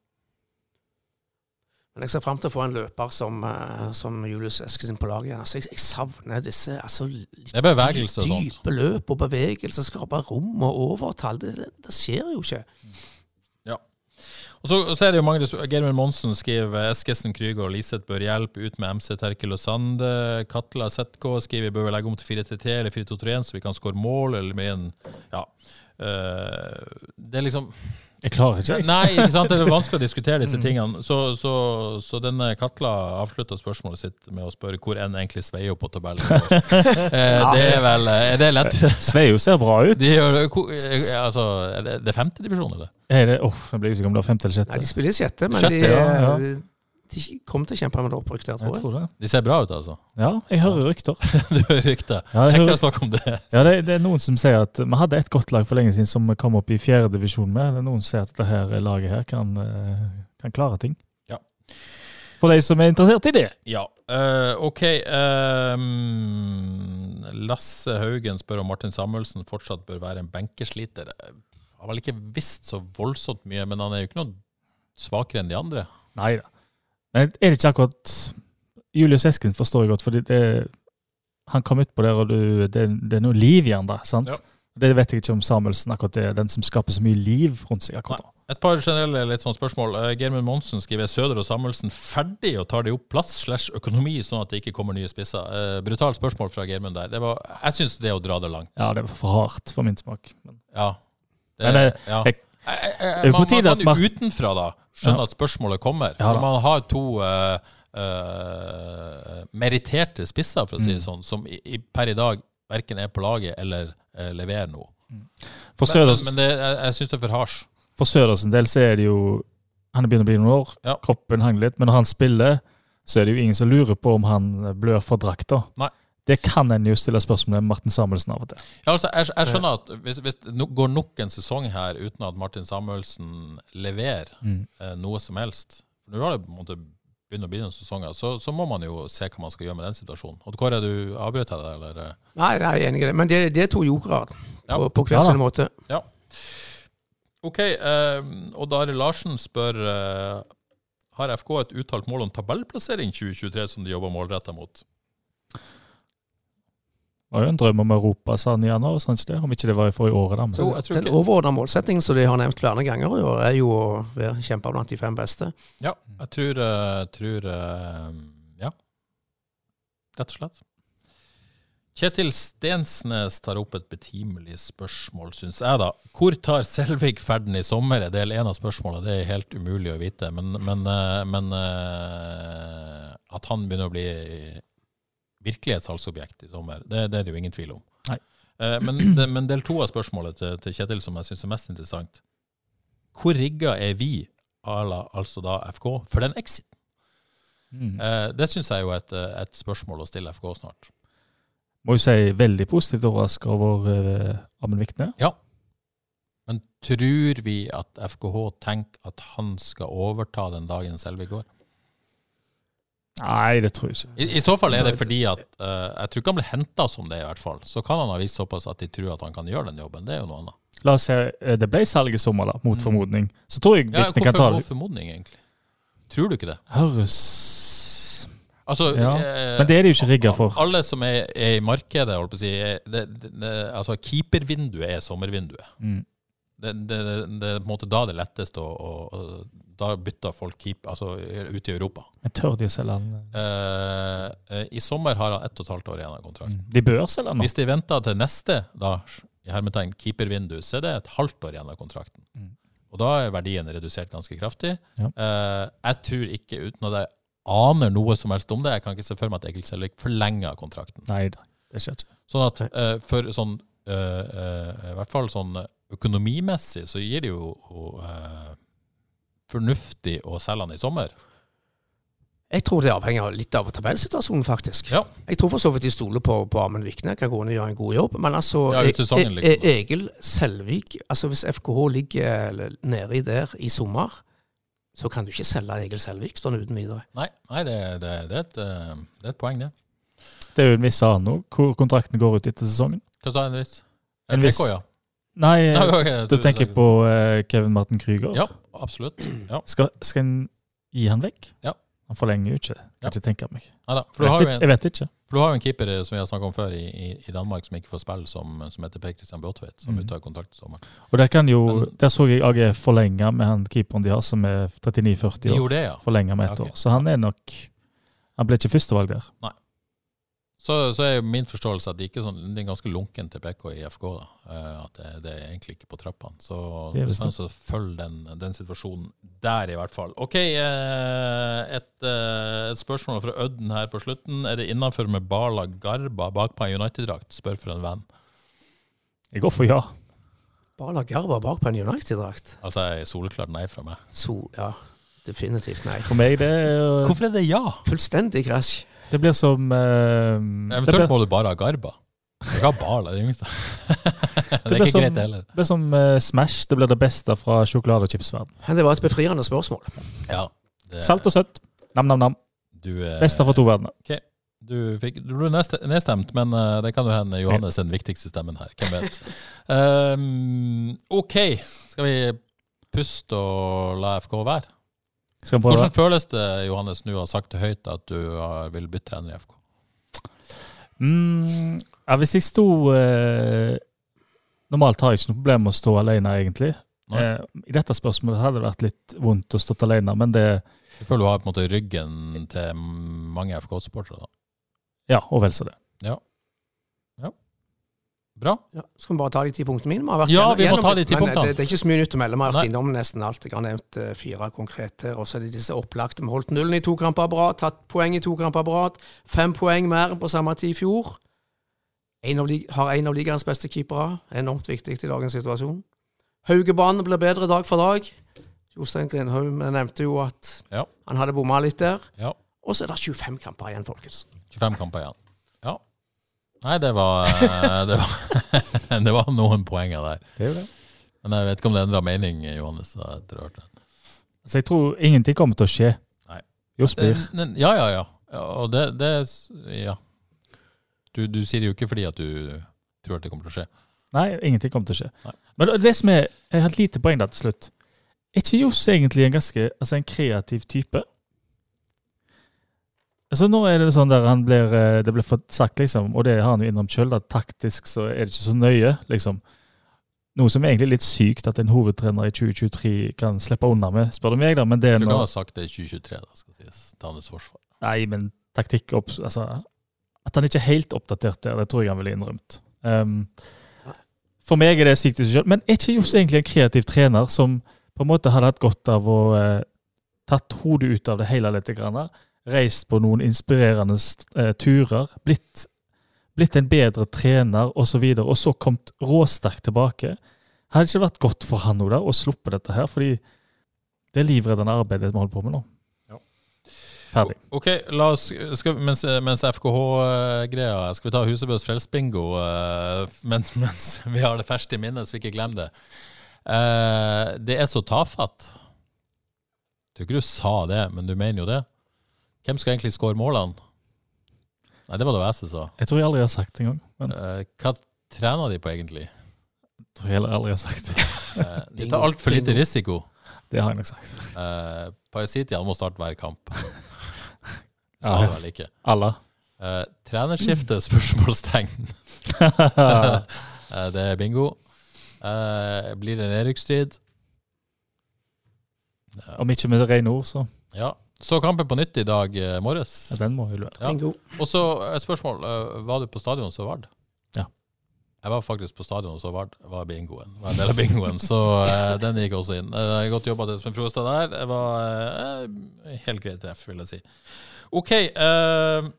Speaker 2: Men jeg ser fram til å få en løper som, eh, som Julius Eskesen på laget igjen. Altså, jeg, jeg savner disse altså, litt
Speaker 1: og sånt.
Speaker 2: dype løp og bevegelse, skape rom og overtall. Det, det, det skjer jo ikke. Ja.
Speaker 1: Og så, så er det jo mange Geirmund Monsen skriver Eskesen, Krüger og Liseth bør hjelpe ut med MC Terkel og Sande. Katla ZK skriver bør vi legge om til 4-3-3 eller 4-2-3-1 så vi kan skåre mål, eller med en Ja. Eh, det er liksom
Speaker 3: Jeg klarer ikke.
Speaker 1: Nei, ikke sant? det er vanskelig å diskutere disse tingene. Så, så, så denne Katla avslutta spørsmålet sitt med å spørre hvor enn egentlig Sveio på tabellen. Eh, det er vel Er det lett?
Speaker 3: Sveio ser bra ut.
Speaker 1: De gjør, eh, altså, er det, det er femtedivisjon, eller?
Speaker 3: Er det, oh, jeg blir usikker om det er femte eller sjette.
Speaker 2: Nei, de spiller sjette, men
Speaker 3: Sjette,
Speaker 2: de,
Speaker 3: ja, ja.
Speaker 2: De, kommer til å kjempe med opprykk der, tror jeg.
Speaker 3: tror det.
Speaker 1: De ser bra ut, altså.
Speaker 3: Ja, jeg hører rykter.
Speaker 1: Du hører rykter.
Speaker 3: Ja, jeg hører-
Speaker 1: å snakke om det.
Speaker 3: Ja, det, det er noen som sier at Vi hadde et godt lag for lenge siden som vi kom opp i fjerde divisjon med. Det er noen som sier at dette her laget her kan, eh, kan klare ting.
Speaker 1: Ja.
Speaker 3: For de som er interessert i det.
Speaker 1: Ja, Uh, ok. Um, Lasse Haugen spør om Martin Samuelsen fortsatt bør være en benkesliter. Han har vel ikke visst så voldsomt mye, men han er jo ikke noe svakere enn de andre.
Speaker 3: Nei da. Men er det ikke akkurat Julius Esken forstår jeg godt, fordi det, han kom utpå der, og du, det, det er noe liv i han der. sant?
Speaker 1: Ja.
Speaker 3: Det vet jeg ikke om Samuelsen akkurat er den som skaper så mye liv rundt seg akkurat nå.
Speaker 1: Et par generelle litt sånn spørsmål. Germund Geirmund Monsen skriver Søder og Samuelsen ferdig og tar de opp plass slash økonomi, sånn at det ikke kommer nye spisser. Uh, brutalt spørsmål fra Geirmund der. Det var, jeg syns det er å dra det langt.
Speaker 3: Ja, det var for hardt for min smak. Men,
Speaker 1: Ja. Det,
Speaker 3: Men, det,
Speaker 1: ja.
Speaker 3: jeg-
Speaker 1: Jeg- jeg- jeg- man, man jo utenfra da skjønne
Speaker 3: Ja.
Speaker 1: at spørsmålet kommer. For man har to uh, uh, meritterte spisser, for å si
Speaker 3: Mm.
Speaker 1: det sånn, som i, i, per i dag verken er på laget eller uh, leverer noe.
Speaker 3: for
Speaker 1: Men, men, det, jeg, jeg syns det er for hardt.
Speaker 3: for Søders del så er det jo Han er begynt å bli noen år,
Speaker 1: Ja.
Speaker 3: kroppen hang litt, men når han spiller, så er det jo ingen som lurer på om han blør for drakta. Det kan en jo stille spørsmål med Martin Samuelsen av og til.
Speaker 1: Ja, altså, jeg, jeg skjønner at hvis, hvis det no, går nok en sesong her uten at Martin Samuelsen leverer
Speaker 3: Mm.
Speaker 1: eh, noe som helst for Nå har det på en måte begynt å bli noen sesonger, så, så må man jo se hva man skal gjøre med den situasjonen. Og Kåre, du avbrøt deg, eller?
Speaker 2: Nei, jeg er enig i det. Men det, det er to jokere
Speaker 1: Ja.
Speaker 2: på, på hver
Speaker 3: Ja
Speaker 2: sin måte.
Speaker 1: Ja. Ok, eh, og Are Larsen spør eh, Har FK et uttalt mål om tabellplassering 2023 som de jobber målretta mot?
Speaker 3: Var jo en drøm om Europa, sa han i januar, han? Om ikke det var i forrige året, da. men-
Speaker 1: Jo, jeg tror
Speaker 2: Den
Speaker 1: ikke
Speaker 2: overordna målsettingen som de har nevnt flere ganger i år, er jo å være kjempe blant de fem beste.
Speaker 1: Ja, jeg tror, jeg tror eh, Ja, rett og slett. Kjetil Stensnes tar opp et betimelig spørsmål, syns jeg, da. Hvor tar Selvik ferden i sommer? Det er Del én av spørsmålene, Det er helt umulig å vite. Men, men, eh, men eh, at han begynner å bli virkelig et salgsobjekt i sommer, det, det er det jo ingen tvil om. Eh, Men, det, men del to av spørsmålet til, til Kjetil, som jeg syns er mest interessant. Hvor rigga er vi, ala, altså da FK, for den exiten?
Speaker 3: Mm.
Speaker 1: Eh, det syns jeg er jo et, et spørsmål å stille FK snart.
Speaker 3: Må jo si veldig positivt overraska over uh, Amund Vikne.
Speaker 1: Ja. Men tror vi at FKH tenker at han skal overta den dagen Selvik går?
Speaker 3: Nei, det tror jeg ikke.
Speaker 1: I, I så fall er det fordi at uh, Jeg tror ikke han blir henta som det, i hvert fall. Så kan han ha vist såpass at de tror at han kan gjøre den jobben. Det er jo noe annet.
Speaker 3: La oss si eh, det ble salg i sommer, da, mot
Speaker 1: Mm.
Speaker 3: formodning. Så tror jeg
Speaker 1: Ja,
Speaker 3: Vikne kan ta det.
Speaker 1: hvorfor formodning, egentlig? Tror du ikke det?
Speaker 3: Høres
Speaker 1: Altså,
Speaker 3: Ja,
Speaker 1: eh,
Speaker 3: Men det er de jo ikke rigga for.
Speaker 1: Alle som er, er i markedet, holdt på å si er- det, det, det, altså Keepervinduet er sommervinduet.
Speaker 3: Mm.
Speaker 1: Det, er på en måte da det er lettest å, å Da bytter folk keep, altså ute i Europa.
Speaker 3: Men tør de å selge han?
Speaker 1: Eh, eh, I sommer har han ett og et halvt år igjen av kontrakten.
Speaker 3: De bør selge han nå.
Speaker 1: Hvis de venter til neste da, i hermetegn keepervindu, så er det et halvt år igjen av kontrakten.
Speaker 3: Mm.
Speaker 1: Og da er verdien redusert ganske kraftig.
Speaker 3: Ja.
Speaker 1: Eh, jeg tror ikke, uten at jeg aner noe som helst om det, jeg kan ikke se for meg at Egil Selvik forlenger kontrakten.
Speaker 3: Nei det skjer ikke.
Speaker 1: Sånn at eh, for sånn eh, eh, I hvert fall sånn økonomimessig så gir det jo eh, fornuftig å selge han i sommer.
Speaker 2: Jeg tror det avhenger litt av tabellsituasjonen, faktisk.
Speaker 1: Ja.
Speaker 2: Jeg tror for så vidt de stoler på, på Amund Vikne, kan gå inn og gjøre en god jobb. Men altså,
Speaker 1: Ja, sesongen,
Speaker 2: E-
Speaker 1: liksom.
Speaker 2: E- Egil Selvik altså Hvis FKH ligger nedi der i sommer, så kan du ikke selge Egil Selvik sånn uten videre.
Speaker 1: Nei, nei det, det, det, et, eh, det er et poeng, det.
Speaker 3: Det er jo en viss annen hvor kontrakten går ut etter sesongen.
Speaker 1: Hva sa en viss?
Speaker 3: En viss-
Speaker 1: ja.
Speaker 3: Nei,
Speaker 1: Nei, ok,
Speaker 3: du
Speaker 1: du-
Speaker 3: tenker på uh, Kevin Martin Krüger.
Speaker 1: Ja, absolutt. Ja.
Speaker 3: Skal, skal en gi han vekk?
Speaker 1: Ja.
Speaker 3: Han forlenger jo ikke.
Speaker 1: Ja.
Speaker 3: Kan ikke tenke meg.
Speaker 1: Neida, for, du
Speaker 3: Jeg
Speaker 1: har
Speaker 3: vet,
Speaker 1: en,
Speaker 3: jeg vet ikke.
Speaker 1: for du har jo en keeper eh, som vi har snakket om før i, i, Danmark, som ikke får spille, som, som heter Per Christian Bråtveit, som
Speaker 3: Mm.
Speaker 1: ute av kontrakt i sommer.
Speaker 3: Og der, kan jo,
Speaker 1: Men-
Speaker 3: der så jeg AG forlenge med han keeperen de har, som er 39-40
Speaker 1: De
Speaker 3: år.
Speaker 1: gjorde det, ja.
Speaker 3: Forlenge med ett
Speaker 1: Ja, ok.
Speaker 3: år. Så han er nok Han ble ikke førstevalg der.
Speaker 1: Så, så er min forståelse at det ikke er sånn, det er ganske lunken til PK i FK. da, eh, At det, det er egentlig ikke på trappene. Så så følger den, den situasjonen der, i hvert fall. OK, eh, et, eh, et spørsmål fra Ødden her på slutten. Er det innafor med Bala Garba bakpå en United-drakt? Spør for en venn.
Speaker 3: Jeg går for ja.
Speaker 2: Bala Garba bakpå en United-drakt.
Speaker 1: Altså, er soleklart nei fra meg.
Speaker 2: Sol, ja, definitivt nei.
Speaker 3: For meg det er
Speaker 1: Hvorfor er det ja?
Speaker 2: Fullstendig krasj.
Speaker 3: Det blir som uh,
Speaker 1: Eventuelt
Speaker 3: blir,
Speaker 1: må du bare ha Garba. Du kan ha Bala, det er Det er ikke
Speaker 3: som-
Speaker 1: greit, heller.
Speaker 3: det blir som uh, Smash. Det blir det beste fra sjokolade-
Speaker 2: og chipsverden. det var et befriende spørsmål.
Speaker 1: Ja, det,
Speaker 3: Salt og søtt. Nam-nam-nam.
Speaker 1: Du, eh,
Speaker 3: Beste fra to verdener.
Speaker 1: Du, fikk, du ble nedstemt, men eh, det kan jo hende Johannes er den viktigste stemmen her. Hvem vet. Um, OK, skal vi puste og la FK være? Hvordan føles det, Johannes, nå har sagt det høyt at du har, vil bytte trener i FK?
Speaker 3: Mm, ja, hvis jeg sto eh, Normalt har jeg ikke noe problem med å stå alene, egentlig. Eh, I dette spørsmålet hadde det vært litt vondt å stå alene, men det
Speaker 1: Jeg føler du har på en måte ryggen til mange FK-supportere. da.
Speaker 3: Ja, og vel så det.
Speaker 1: Bra.
Speaker 2: Ja, skal vi bare ta de ti punktene mine? Vi har vært
Speaker 1: Ja, vi må ta de ti punktene.
Speaker 2: Det, det er ikke så mye nytt å melde. Vi har vært innom nesten alt. Jeg har nevnt eh, fire konkrete. Og så er det disse opplagte. Vi holdt nullen i to kamper på rad, tatt poeng i to kamper på rad. Fem poeng mer på samme tid i fjor. En av, har en av ligaens beste keepere. Enormt viktig i dagens situasjon. Haugebanen blir bedre dag for dag. Jostein Grindhaug nevnte jo at
Speaker 1: Ja.
Speaker 2: han hadde bomma litt der.
Speaker 1: Ja.
Speaker 2: Og så er det 25 kamper igjen, folkens.
Speaker 1: 25 kamper igjen. Nei, det var, eh, det var, det var noen poenger der.
Speaker 3: Det er det.
Speaker 1: Men jeg vet ikke om det endra mening, Johannes. etter det.
Speaker 3: Så jeg tror ingenting kommer til å skje.
Speaker 1: Nei.
Speaker 3: Blir
Speaker 1: Eh, Ja, ja, ja. og det, det Ja. Du, du sier det jo ikke fordi at du tror at det kommer til å skje.
Speaker 3: Nei, ingenting kommer til å skje.
Speaker 1: Nei.
Speaker 3: Men det- det som er Jeg har et lite poeng der til slutt. Er ikke Johs egentlig en ganske altså en kreativ type? Altså Nå er det sånn der han blir eh, Det blir sagt, liksom, og det har han jo innrømt sjøl, taktisk så er det ikke så nøye, liksom. Noe som er egentlig litt sykt at en hovedtrener i 2023 kan slippe unna med, spør du meg, da. Men det er
Speaker 1: Du kan ha sagt det i 2023, da, skal sies. Til hans forsvar.
Speaker 3: Nei, men taktikk opp, altså, At han ikke er helt oppdatert der, det tror jeg han ville innrømt. Um, for meg er det sykt i seg selv. Men er ikke Johs egentlig en kreativ trener som på en måte hadde hatt godt av å eh, tatt hodet ut av det hele litt? Grann, reist på noen inspirerende eh, turer, blitt, blitt en bedre trener osv., og, så videre, og så kommet råsterkt tilbake? Hadde det ikke vært godt for han nå da, å sluppe dette her? Fordi det er livreddende arbeidet vi holder på med nå.
Speaker 1: Ja.
Speaker 3: Ferdig.
Speaker 1: Ok, la oss, skal, mens, mens FKH-greia Skal vi ta Husebøs frelsbingo eh, mens, mens vi har det ferskt i minnet, så vi ikke glemmer det. Eh, det er så tafatt. Jeg tror ikke du sa det, men du mener jo det. Hvem skal egentlig skåre målene? Nei, det var det jeg som sa.
Speaker 3: Jeg tror jeg aldri har sagt det engang. Men
Speaker 1: Eh, hva trener de på, egentlig?
Speaker 3: jeg tror jeg heller aldri har sagt det.
Speaker 1: Uh, de tar altfor lite risiko.
Speaker 3: Det har jeg nok sagt.
Speaker 1: Uh, Parasitian må starte hver kamp.
Speaker 3: Ja.
Speaker 1: det vel ikke.
Speaker 3: Alle.
Speaker 1: Uh, trenerskifte? Spørsmålstegn. uh, det er bingo. Uh, blir det en nedrykksstrid?
Speaker 3: Om ikke med rene ord, så
Speaker 1: Ja. Så kampen på nytt i dag eh, morges.
Speaker 3: ja, den må hylle.
Speaker 1: Ja.
Speaker 2: Bingo.
Speaker 1: Og så et spørsmål. eh, var du på stadion så Vard?
Speaker 3: Ja.
Speaker 1: Jeg var faktisk på stadion så Vard. Var bingoen. Var en del av bingoen, så eh, den gikk også inn. Uh, godt jobba til Espen Frostad der. Det var eh, helt greit treff, vil jeg si. OK. eh,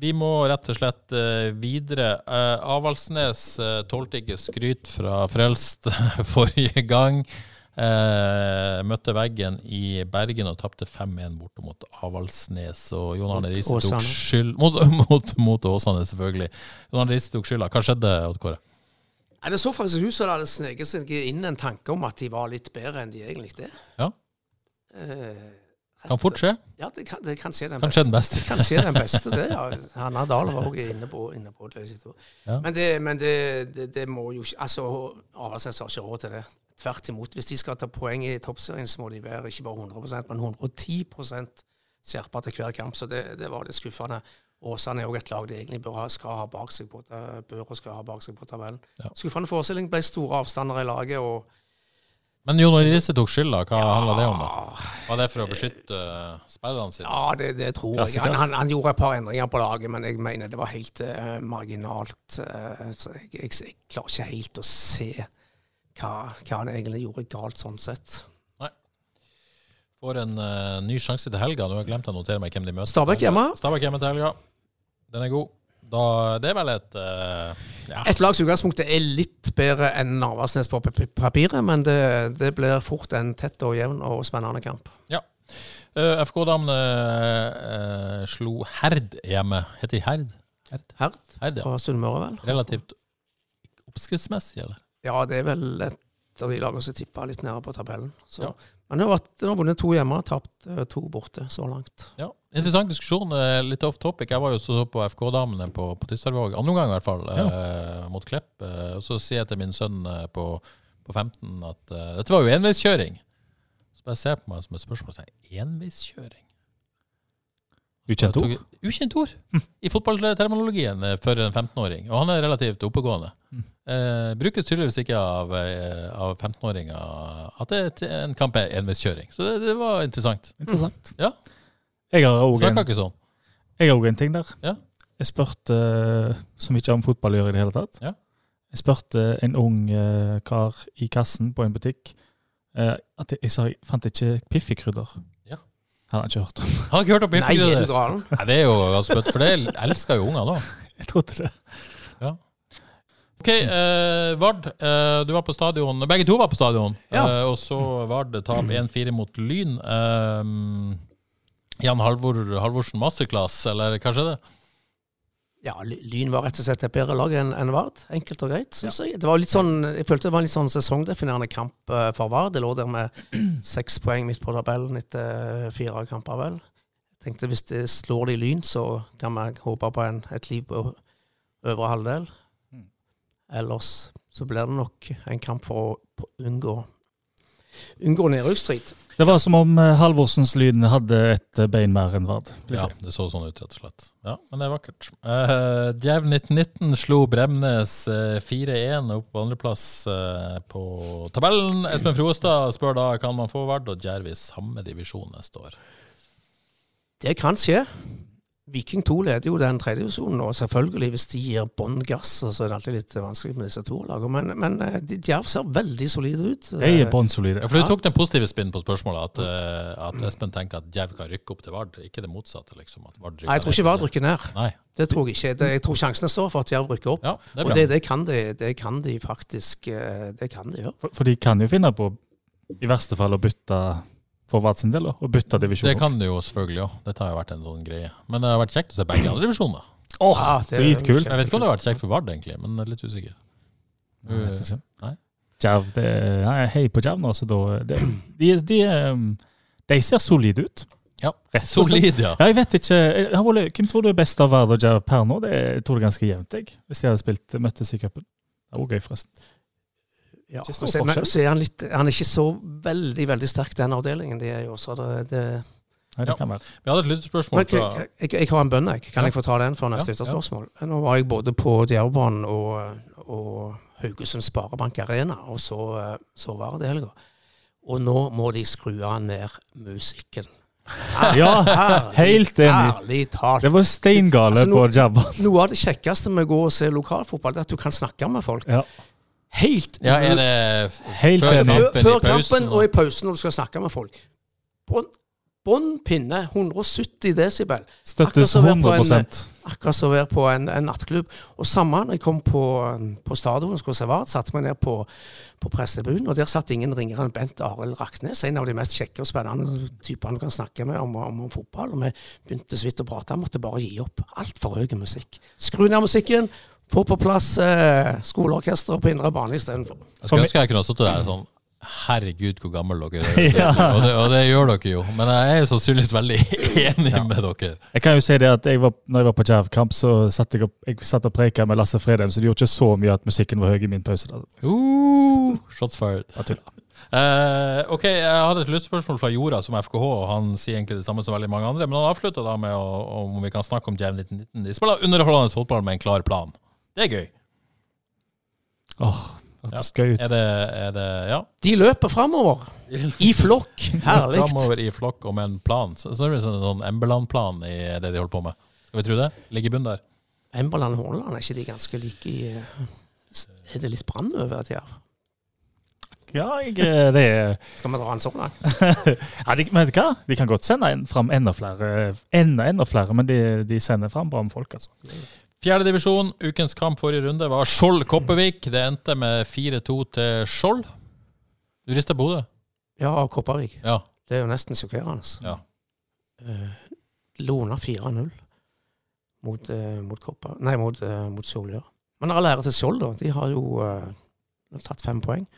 Speaker 1: vi må rett og slett eh, videre. Uh, Avaldsnes uh, tålte ikke skryt fra Frelst forrige gang. Eh, møtte veggen i Bergen og tapte 5-1 borte mot Avaldsnes. Og Jon Arne
Speaker 2: Mot
Speaker 1: Riise tok skyld Mot, mot, mot Åsane, selvfølgelig. Jon Arne Riise tok skylda. Hva skjedde, Odd Kåre?
Speaker 2: Nei, det så faktisk ut som det hadde sneket seg inn en tanke om at de var litt bedre enn de egentlig er.
Speaker 1: Ja.
Speaker 2: Eh,
Speaker 1: Kan fort skje.
Speaker 2: Ja, det kan, det kan skje den
Speaker 1: kan
Speaker 2: beste.
Speaker 1: den beste.
Speaker 2: Kanskje den beste, det. ja. Hanna Dahl var også inne på, inne på det.
Speaker 1: Ja.
Speaker 2: Men, det, men det, det, må jo ikke Altså, Avaldsnes har ikke råd til det. Tvert imot. Hvis de skal ta poeng i toppserien, så må de være ikke bare 100% men 110 skjerpa til hver kamp. Så det, det var litt skuffende. Åsane er òg et lag de egentlig bør ha, skal ha bak seg på, bør og skal ha bak seg på tabellen.
Speaker 1: Ja.
Speaker 2: Skuffende forestilling. Ble store avstander i laget. og
Speaker 1: Men Jon Arne Riise tok skylda. Hva handla det om, da? Var det for å beskytte eh, spillerne sine?
Speaker 2: Ja, det, det tror jeg. Han, han, han gjorde et par endringer på laget, men jeg mener det var helt uh, marginalt. Uh, så jeg, jeg, jeg klarer ikke helt å se hva, hva han egentlig gjorde galt sånn sett.
Speaker 1: Får en uh, ny sjanse til helga. Nå har jeg glemt å notere meg hvem de møter.
Speaker 2: Stabæk hjemme.
Speaker 1: Stabæk hjemme til helga. Den er god. Da, det er vel et uh, ja.
Speaker 2: Et lags utgangspunkt er litt bedre enn Narvasnes på papiret, men det, det blir fort en tett og jevn og spennende kamp.
Speaker 1: Eh, FK-damene uh, slo Herd hjemme. Heter de Herd? Herd,
Speaker 2: Herd
Speaker 1: Herd ja.
Speaker 2: fra Sunnmøre, vel?
Speaker 1: Relativt oppskriftsmessig, eller?
Speaker 2: Ja, det er vel et av de lagene som tipper litt nede på tabellen. Så.
Speaker 1: Ja.
Speaker 2: Men det har, vunnet to hjemme, tapt eh, to borte så langt.
Speaker 1: Ja, Interessant diskusjon. eh, Litt off topic. Jeg var jo så på FK-damene på, på Tysdalvåg, andre omgang i hvert fall, eh, mot Klepp. Eh, og så sier jeg til min sønn på, på 15 at uh, dette var jo enveiskjøring. Så bare ser jeg på meg som et spørsmål. jeg, Enveiskjøring?
Speaker 3: Ukjent ord.
Speaker 1: Ukjent ord i fotballterminologien eh, for en 15-åring. Og han er relativt oppegående. Eh, brukes tydeligvis ikke av, eh, av 15-åringer at det, en kamp er enveiskjøring. Så det, det var interessant.
Speaker 3: Interessant.
Speaker 1: Ja,
Speaker 3: Jeg har òg en,
Speaker 1: sånn.
Speaker 3: en ting der.
Speaker 1: Ja.
Speaker 3: Jeg spurte, eh, som ikke har med fotball å gjøre i det hele tatt
Speaker 1: Ja.
Speaker 3: Jeg spurte en ung kar i kassen på en butikk eh, at jeg, jeg sa jeg fant ikke piffikrydder.
Speaker 1: Ja.
Speaker 3: har ikke hørt om.
Speaker 1: Har ikke hørt om
Speaker 2: Nei, er du galen?
Speaker 1: Nei, det er jo ganske spøtt, for det elsker jo unger da.
Speaker 3: Jeg trodde det. Ja.
Speaker 1: Ok, eh, Vard, eh, du var på stadion. Begge to var på stadion.
Speaker 2: Ja.
Speaker 1: Eh, og så Vard tap 1-4 mot Lyn. Eh, Jan Halvor, Halvorsen masterclass, eller hva skjedde?
Speaker 2: Ja, Lyn var rett og slett et bedre lag enn enn Vard. Enkelt og greit, syns jeg. Det var litt sånn, jeg følte det var en litt sånn sesongdefinerende kamp eh, for Vard. Det lå der med seks poeng midt på tabellen etter fire kamper, vel. Jeg tenkte hvis det slår de Lyn, så kan vi håpe på en, et liv på øvre halvdel. Ellers så blir det nok en kamp for å unngå, unngå nedrykksstrid.
Speaker 3: Det var som om eh, Halvorsens Lyn hadde et eh, bein mer enn Vard.
Speaker 1: Ja, det så sånn ut, rett og slett. Ja, Men det er vakkert. Uh, Djerv 1919 slo Bremnes eh, 4-1 opp på andreplass uh, på tabellen. Espen Froestad spør da kan man få Vard og Djerv i samme divisjon neste år.
Speaker 2: Det kan skje. Viking 2 leder jo den tredje divisjonen, og selvfølgelig hvis de gir bånn gass, så er det alltid litt vanskelig med disse to lagene. Men, men eh, Djerv ser veldig solide ut.
Speaker 3: De er bånnsolide.
Speaker 1: Ja, for Du tok den positive spinnen på spørsmålet, at, eh, at Espen tenker at Djerv kan rykke opp til Vard. Ikke det motsatte, liksom.
Speaker 2: Nei, jeg tror ikke Vard rykker ned.
Speaker 1: Nei.
Speaker 2: Det tror jeg ikke. Det, jeg tror sjansene står for at Djerv rykker opp.
Speaker 1: Ja, det
Speaker 2: og det, det, kan de, det kan de faktisk eh, Det kan de gjøre.
Speaker 3: For, for de kan jo finne på, i verste fall, å bytte for Vard sin del, da, å bytte divisjon.
Speaker 1: Det kan du jo selvfølgelig òg. Dette har jo vært en sånn greie. Men det har vært kjekt å se begge andre divisjoner.
Speaker 3: Åh,
Speaker 2: Ja, det er
Speaker 3: dritkult.
Speaker 1: Jeg vet ikke om det har vært kjekt for Vard, egentlig, men jeg er litt usikker.
Speaker 3: Jeg vet ikke.
Speaker 1: Nei.
Speaker 3: Djerv, det er, jeg er hei på Jav nå, så da det, de, de, um, de ser solide ut.
Speaker 1: Ja. Solid, ja.
Speaker 3: Ja, jeg vet ikke. Jeg Hvem tror du er best av Vard og Jav per nå? Det, jeg tror det er ganske jevnt, jeg. Hvis de hadde spilt møttes i cupen. Det var gøy, forresten.
Speaker 2: Ja,
Speaker 3: Ikke stor
Speaker 2: så, men, så er han, litt, han er ikke så veldig veldig sterk, den avdelingen. de er jo så det, det.
Speaker 3: Nei, det
Speaker 1: Ja.
Speaker 3: kan være.
Speaker 1: Vi hadde et lyttespørsmål Jeg,
Speaker 2: jeg, jeg, jeg har en bønn, jeg. Kan
Speaker 1: Ja.
Speaker 2: jeg få ta den for neste
Speaker 1: Ja, ja.
Speaker 2: spørsmål? Nå var jeg både på Djervbanen og, og Haugesund Sparebank Arena, og så, så var det helga. Og nå må de skru av ned musikken.
Speaker 3: Ja,
Speaker 2: Ærlig-
Speaker 3: helt enig.
Speaker 2: Ærlig talt.
Speaker 3: Det var steingale
Speaker 2: Altså, no,
Speaker 3: på Jabba.
Speaker 2: Noe av det kjekkeste med å gå og se lokalfotball, det er at du kan snakke med folk.
Speaker 3: Ja.
Speaker 2: Helt
Speaker 1: Ja, er det
Speaker 3: Helt
Speaker 1: Før kampen,
Speaker 2: før kampen og i pausen når du skal snakke med folk. Bånn pinne, 170 desibel.
Speaker 3: Støttes
Speaker 2: Akkurat som å være på en-
Speaker 3: 100
Speaker 2: Akkurat som å være på en, en nattklubb. Og samme når jeg kom på, på stadion og skulle se Vard, satte meg ned på, på prestebunen, og der satt ingen ringere enn Bent Arild Raknes, en av de mest kjekke og spennende typene du kan snakke med om, om, om fotball. Og vi begynte så vidt å prate, han måtte bare gi opp. Altfor høy musikk. Skru ned musikken, få på plass eh, skoleorkesteret på indre bane istedenfor.
Speaker 1: Jeg skulle ønske jeg kunne ha sittet der sånn Herregud, hvor gammel dere er.
Speaker 3: Ja.
Speaker 1: Og, det, og det gjør dere jo. Men jeg er sannsynligvis veldig enig med dere.
Speaker 3: Jeg kan jo si det at jeg var, når jeg var på Jerv-kamp, så satt jeg, opp, jeg satt og preika med Lasse Fredheim, så det gjorde ikke så mye at musikken var høy i min pause. Da.
Speaker 1: Uh, shots fired. Eh, ok, Jeg hadde et lyttspørsmål fra Jorda som FKH, og han sier egentlig det samme som veldig mange andre. Men han avslutta da med å, om vi kan snakke om Jerv 1919. De spiller underholdende fotball med en klar plan. Det er gøy.
Speaker 3: Åh, det ja. gøy ut.
Speaker 1: Er det, er det Ja.
Speaker 2: De løper framover. I flokk. Herlig.
Speaker 1: Framover i flokk og med en plan. Så, så er det sånn en Embeland-plan i det de holder på med. Skal vi tro det? Ligger i bunnen der.
Speaker 2: Emberland og Horneland, er ikke de ganske like i eh, Er det litt brann over et jerv?
Speaker 3: Ja, jeg, eh, det er
Speaker 2: Skal vi dra en sånn? da?
Speaker 3: ja, de, men vet du hva? De kan godt sende en, fram enda flere, enda, enda flere, men de, de sender fram bra med folk, altså.
Speaker 1: Fjerde divisjon. Ukens kamp forrige runde var Skjold-Kopervik. Det endte med 4-2 til Skjold. Du rister på hodet?
Speaker 2: Ja, av Kopervik.
Speaker 1: Ja.
Speaker 2: Det er jo nesten sjokkerende.
Speaker 1: Ja.
Speaker 2: Eh, Lona 4-0 mot, eh, mot Kopper... Nei, mot, uh, mot Solør. Men all ære til Skjold, da. De har jo eh, tatt fem poeng.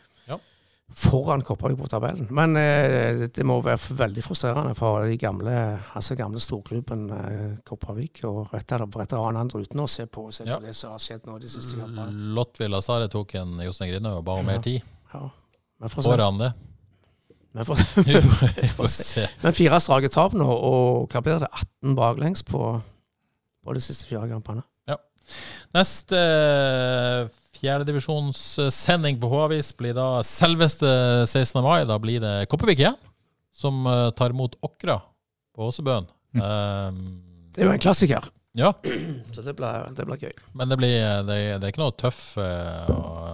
Speaker 1: Ja.
Speaker 2: Foran Kopervik på tabellen. Men eh, det må være veldig frustrerende for de gamle altså gamle storklubben eh, Kopervik og rette veteranene uten å se på, se på
Speaker 1: Ja.
Speaker 2: det som har skjedd nå de siste kampene.
Speaker 1: Lotvi Lazare tok en Jostein Grine og ba om mer tid.
Speaker 2: Ja. Se.
Speaker 1: Det?
Speaker 2: Får
Speaker 1: se.
Speaker 2: Men fire strake tap nå, og hva blir det? 18 baklengs på, på de siste fire kampene.
Speaker 1: Neste fjerdedivisjonssending på H-avis blir da selveste 16. mai. Da blir det Kopervik igjen, som eh, tar imot Åkra på Åsebøen. Um,
Speaker 2: Det er jo en klassiker,
Speaker 1: ja,
Speaker 2: så det blir, det blir gøy.
Speaker 1: men det blir det, det er ikke noe tøff eh,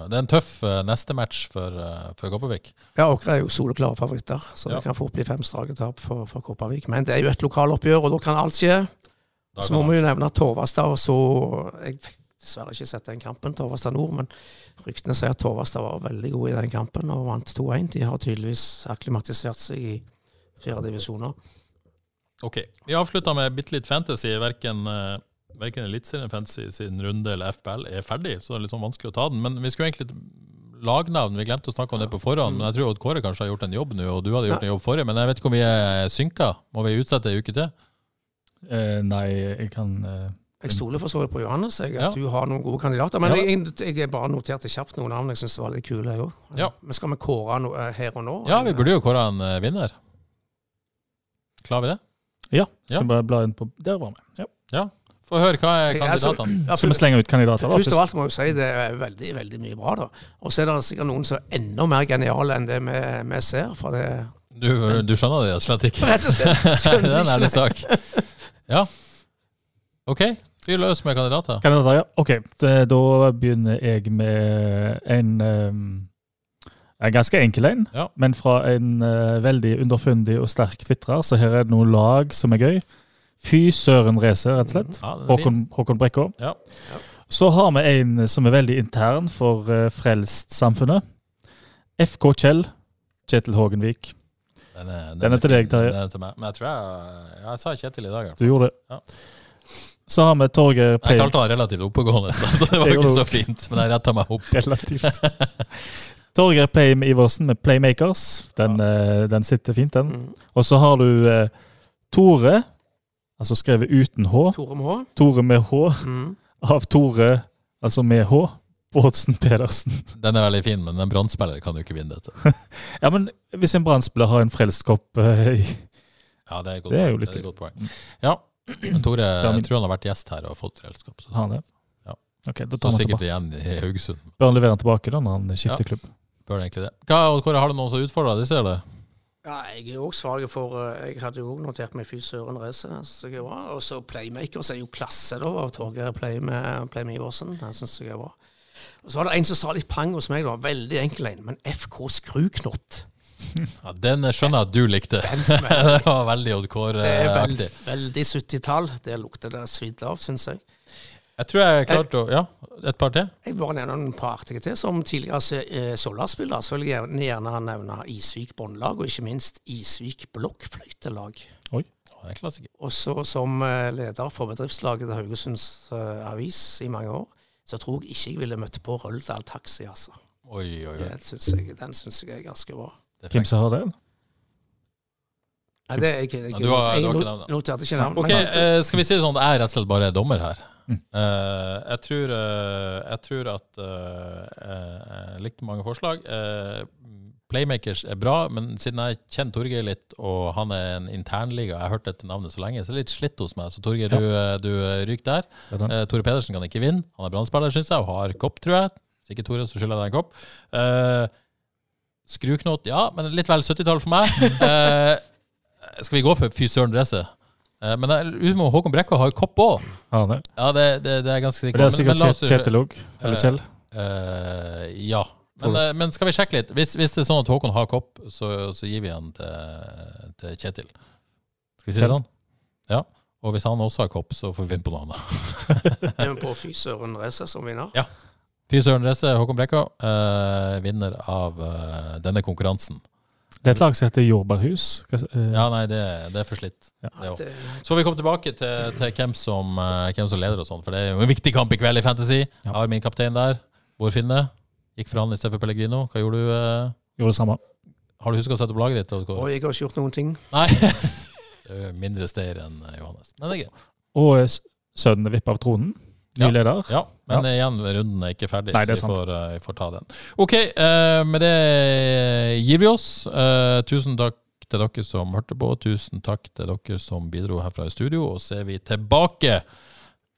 Speaker 1: Det er en tøff eh, neste match for, for Kopervik.
Speaker 2: Ja, Åkra er jo soleklare favoritter, så
Speaker 1: Ja.
Speaker 2: det kan fort bli fem strake tap for, for Kopervik. Men det er jo et lokaloppgjør, og da kan alt skje. Så må vi jo nevne Torvastad, og så Jeg fikk dessverre ikke sett den kampen, Torvastad Nord, men ryktene sier at Torvastad var veldig god i den kampen og vant 2-1. De har tydeligvis akklimatisert seg i fjerde divisjoner.
Speaker 1: Ok. Vi avslutter med bitte litt fantasy. Verken, uh, verken Eliteserien Fantasy sin runde eller FBL er ferdig, så det er litt sånn vanskelig å ta den. Men vi skulle egentlig lagnavn. Vi glemte å snakke om det på forhånd. Men jeg tror at Kåre kanskje har gjort en jobb nå, og du hadde gjort en jobb forrige. Men jeg vet ikke om vi er synka. Må vi utsette ei uke til?
Speaker 3: Eh, nei, jeg kan eh,
Speaker 2: Jeg stoler for så vidt på Johannes, jeg,
Speaker 1: Ja.
Speaker 2: at du har noen gode kandidater. Men
Speaker 1: Ja.
Speaker 2: jeg, jeg, jeg bare noterte kjapt noen navn jeg syns var litt kule, jeg òg.
Speaker 1: Ja.
Speaker 2: Men skal vi kåre noe her og nå?
Speaker 1: Ja, vi burde jo kåre en eh, vinner. Klarer vi det?
Speaker 3: Ja,
Speaker 1: Ja.
Speaker 3: så bare bla inn på Der var vi. Ja.
Speaker 1: Ja. Få høre. Hva er
Speaker 2: kandidatene? altså,
Speaker 1: kandidatene?
Speaker 3: Skal vi slenge ut kandidater.
Speaker 2: Først av alt må jeg si det er veldig veldig mye bra. da. Og så er det sikkert noen som er enda mer geniale enn det vi, vi ser. For det
Speaker 1: Du, du skjønner det slett ikke?
Speaker 2: rett og slett
Speaker 1: det er en ærlig sak. Ja. OK. Fyr løs med kandidater.
Speaker 3: Kandidater, ja. Ok, det, da begynner jeg med en um, en ganske enkel en,
Speaker 1: Ja.
Speaker 3: men fra en eh, veldig underfundig og sterk tvitrer. Så her er det noen lag som er gøy. Fy søren racer, rett og slett.
Speaker 1: Ja,
Speaker 3: Håkon, Håkon Brekkå.
Speaker 1: Ja.
Speaker 3: Så har vi en som er veldig intern for uh, Frelst-samfunnet. FK Kjell. Kjetil Hågenvik.
Speaker 1: Den er,
Speaker 3: Den er til deg, Terje.
Speaker 1: Den er til meg. Men jeg tror jeg, jeg sa Kjetil i dag.
Speaker 3: Du gjorde det.
Speaker 1: Ja.
Speaker 3: Så har vi Torgeir
Speaker 1: Jeg
Speaker 3: Pei.
Speaker 1: kalte han relativt oppegående, så det var ikke så fint. Men jeg retta meg opp.
Speaker 3: Relativt. Torgeir Pleim Iversen med Playmakers. Den, ja. den sitter fint, den.
Speaker 2: Mm.
Speaker 3: Og så har du eh, Tore, altså skrevet uten H.
Speaker 2: Tore med H.
Speaker 3: Tore med H
Speaker 2: Mm.
Speaker 3: av Tore, altså med H. Bårdsen Pedersen.
Speaker 1: Den er veldig fin, men en brannspiller kan jo ikke vinne dette.
Speaker 3: Ja, men hvis en brannspiller har en frelst kopp eh,
Speaker 1: Ja, det er godt,
Speaker 3: Det er jo litt
Speaker 1: Det er godt poeng. Ja, men Tore jeg tror han har vært gjest her og fått redskap. Så
Speaker 3: han det?
Speaker 1: Ja.
Speaker 3: Ok, da tar han
Speaker 1: sikkert
Speaker 3: tilbake.
Speaker 1: igjen i Haugesund.
Speaker 3: Bør han levere han tilbake da når han skifter klubb?
Speaker 1: Bør egentlig det. Hva, og Kåre, har du noen som utfordrer disse, eller?
Speaker 2: Ja, jeg er òg svak for eh, Jeg hadde jo òg notert meg Fy søren race. Så jeg. Og så Playmaker, så er jo klasse da av Torgeir Play med, Play med Iversen. Den syns jeg er bra. Og så var det en som sa litt pang hos meg, da. Veldig enkel en. Men FK Skruknott.
Speaker 1: Ja, den skjønner jeg at du likte. Det var veldig Odd
Speaker 2: er veld,
Speaker 1: Kåre-aktig.
Speaker 2: veldig 70-tall. Det lukter det svidd av, syns jeg.
Speaker 1: Jeg tror jeg klarte å Ja, et par til?
Speaker 2: Jeg bare nevner en par artige til. Som tidligere eh, Sola-spiller så vil jeg gjerne, gjerne nevne Isvik båndlag, og ikke minst Isvik blokkfløytelag.
Speaker 1: Oi, det er klassiker.
Speaker 2: Også som eh, leder for bedriftslaget til Haugesunds eh, Avis i mange år, så tror jeg ikke jeg ville møtt på Røldal Taxi, altså.
Speaker 1: Oi, oi, oi.
Speaker 2: Den syns jeg, den synes jeg er ganske bra.
Speaker 1: Det er
Speaker 3: Hvem som har det?
Speaker 2: Nei, det er ikke, ikke.
Speaker 1: Ja, du har- du har ikke navnet.
Speaker 2: noterte ikke navn.
Speaker 1: Okay,
Speaker 2: men-
Speaker 1: eh, Skal vi si det sånn, at jeg er rett og slett bare er dommer her.
Speaker 3: Mm.
Speaker 1: Eh, jeg, tror, uh, jeg tror at eh, eh, Jeg likte mange forslag. Eh, Playmakers er bra, men siden jeg kjenner Torgeir litt, og han er en internliga, jeg har hørt dette navnet så lenge, så er det litt slitt hos meg. Så Torgeir,
Speaker 3: Ja.
Speaker 1: du, du ryker der. Tore Pedersen kan ikke vinne. Han er brannspiller, syns jeg, og har kopp, tror jeg. Hvis ikke Tore, så skylder jeg deg en kopp. Eh, skruknott, ja, men litt vel 70-tall for meg. Eh, skal vi gå for Fy søren Dresse? Eh, men jeg Håkon Brekka har jo kopp òg.
Speaker 3: Han det?
Speaker 1: Ja, det, det, det er ganske sikkert.
Speaker 3: det er sikkert Kjetil òg. Eller
Speaker 1: Eh,
Speaker 3: Kjell.
Speaker 1: eh, ja. Men, eh, men skal vi sjekke litt? Hvis, hvis det er sånn at Håkon har kopp, så, så gir vi han til, til Kjetil. Skal vi si det sånn? Ja. Og hvis han også har kopp, så får vi finne på noe annet.
Speaker 2: Er vi på Fy søren race som vinner?
Speaker 1: Ja. Fy søren reise, Håkon Brekka, eh, vinner av eh, denne konkurransen.
Speaker 3: Det er et lag som heter Jordbærhus. Eh,
Speaker 1: Ja, nei, det, det er for slitt.
Speaker 3: Ja.
Speaker 1: Det Så får vi komme tilbake til, til hvem, som, eh, hvem som leder og sånn, for det er jo en viktig kamp i kveld i Fantasy. Jeg har min kaptein der. Bård Finne. Gikk for han i stedet for Pellegrino. Hva gjorde du? eh?
Speaker 3: Gjorde det samme.
Speaker 1: Har du huska å sette opp laget ditt? Kåre?
Speaker 2: og jeg har ikke gjort noen ting.
Speaker 1: Nei. Mindre steder enn eh, Johannes. Men det er greit.
Speaker 3: Og sønnene er vippet av tronen. Ny
Speaker 1: Ja.
Speaker 3: leder.
Speaker 1: Ja, men igjen, runden er ikke ferdig,
Speaker 3: Nei, er
Speaker 1: så vi får, eh, vi får ta den. Ok, eh, med det gir vi oss. Eh, tusen takk til dere som hørte på. Tusen takk til dere som bidro herfra i studio. Og så er vi tilbake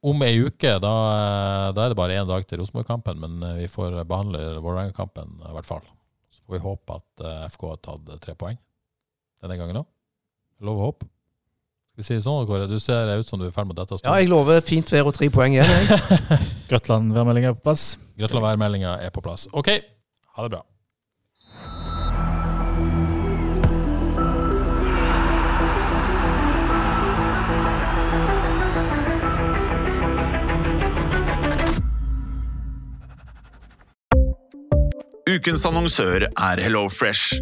Speaker 1: om ei uke. Da, da er det bare én dag til Rosenborg-kampen, men vi får behandle Vålerenga-kampen i hvert fall. Så får vi håpe at FK har tatt tre poeng denne gangen òg. Lov å håpe. Vi sier sånn, Kåre? Du ser ut som du er i ferd med å dette av
Speaker 2: Ja, jeg lover fint vær og tre poeng igjen.
Speaker 3: Grøtland-værmeldinga er på plass.
Speaker 1: Grøtland-værmeldinga er på plass. OK, ha det bra.
Speaker 4: Ukens annonsør er HelloFresh.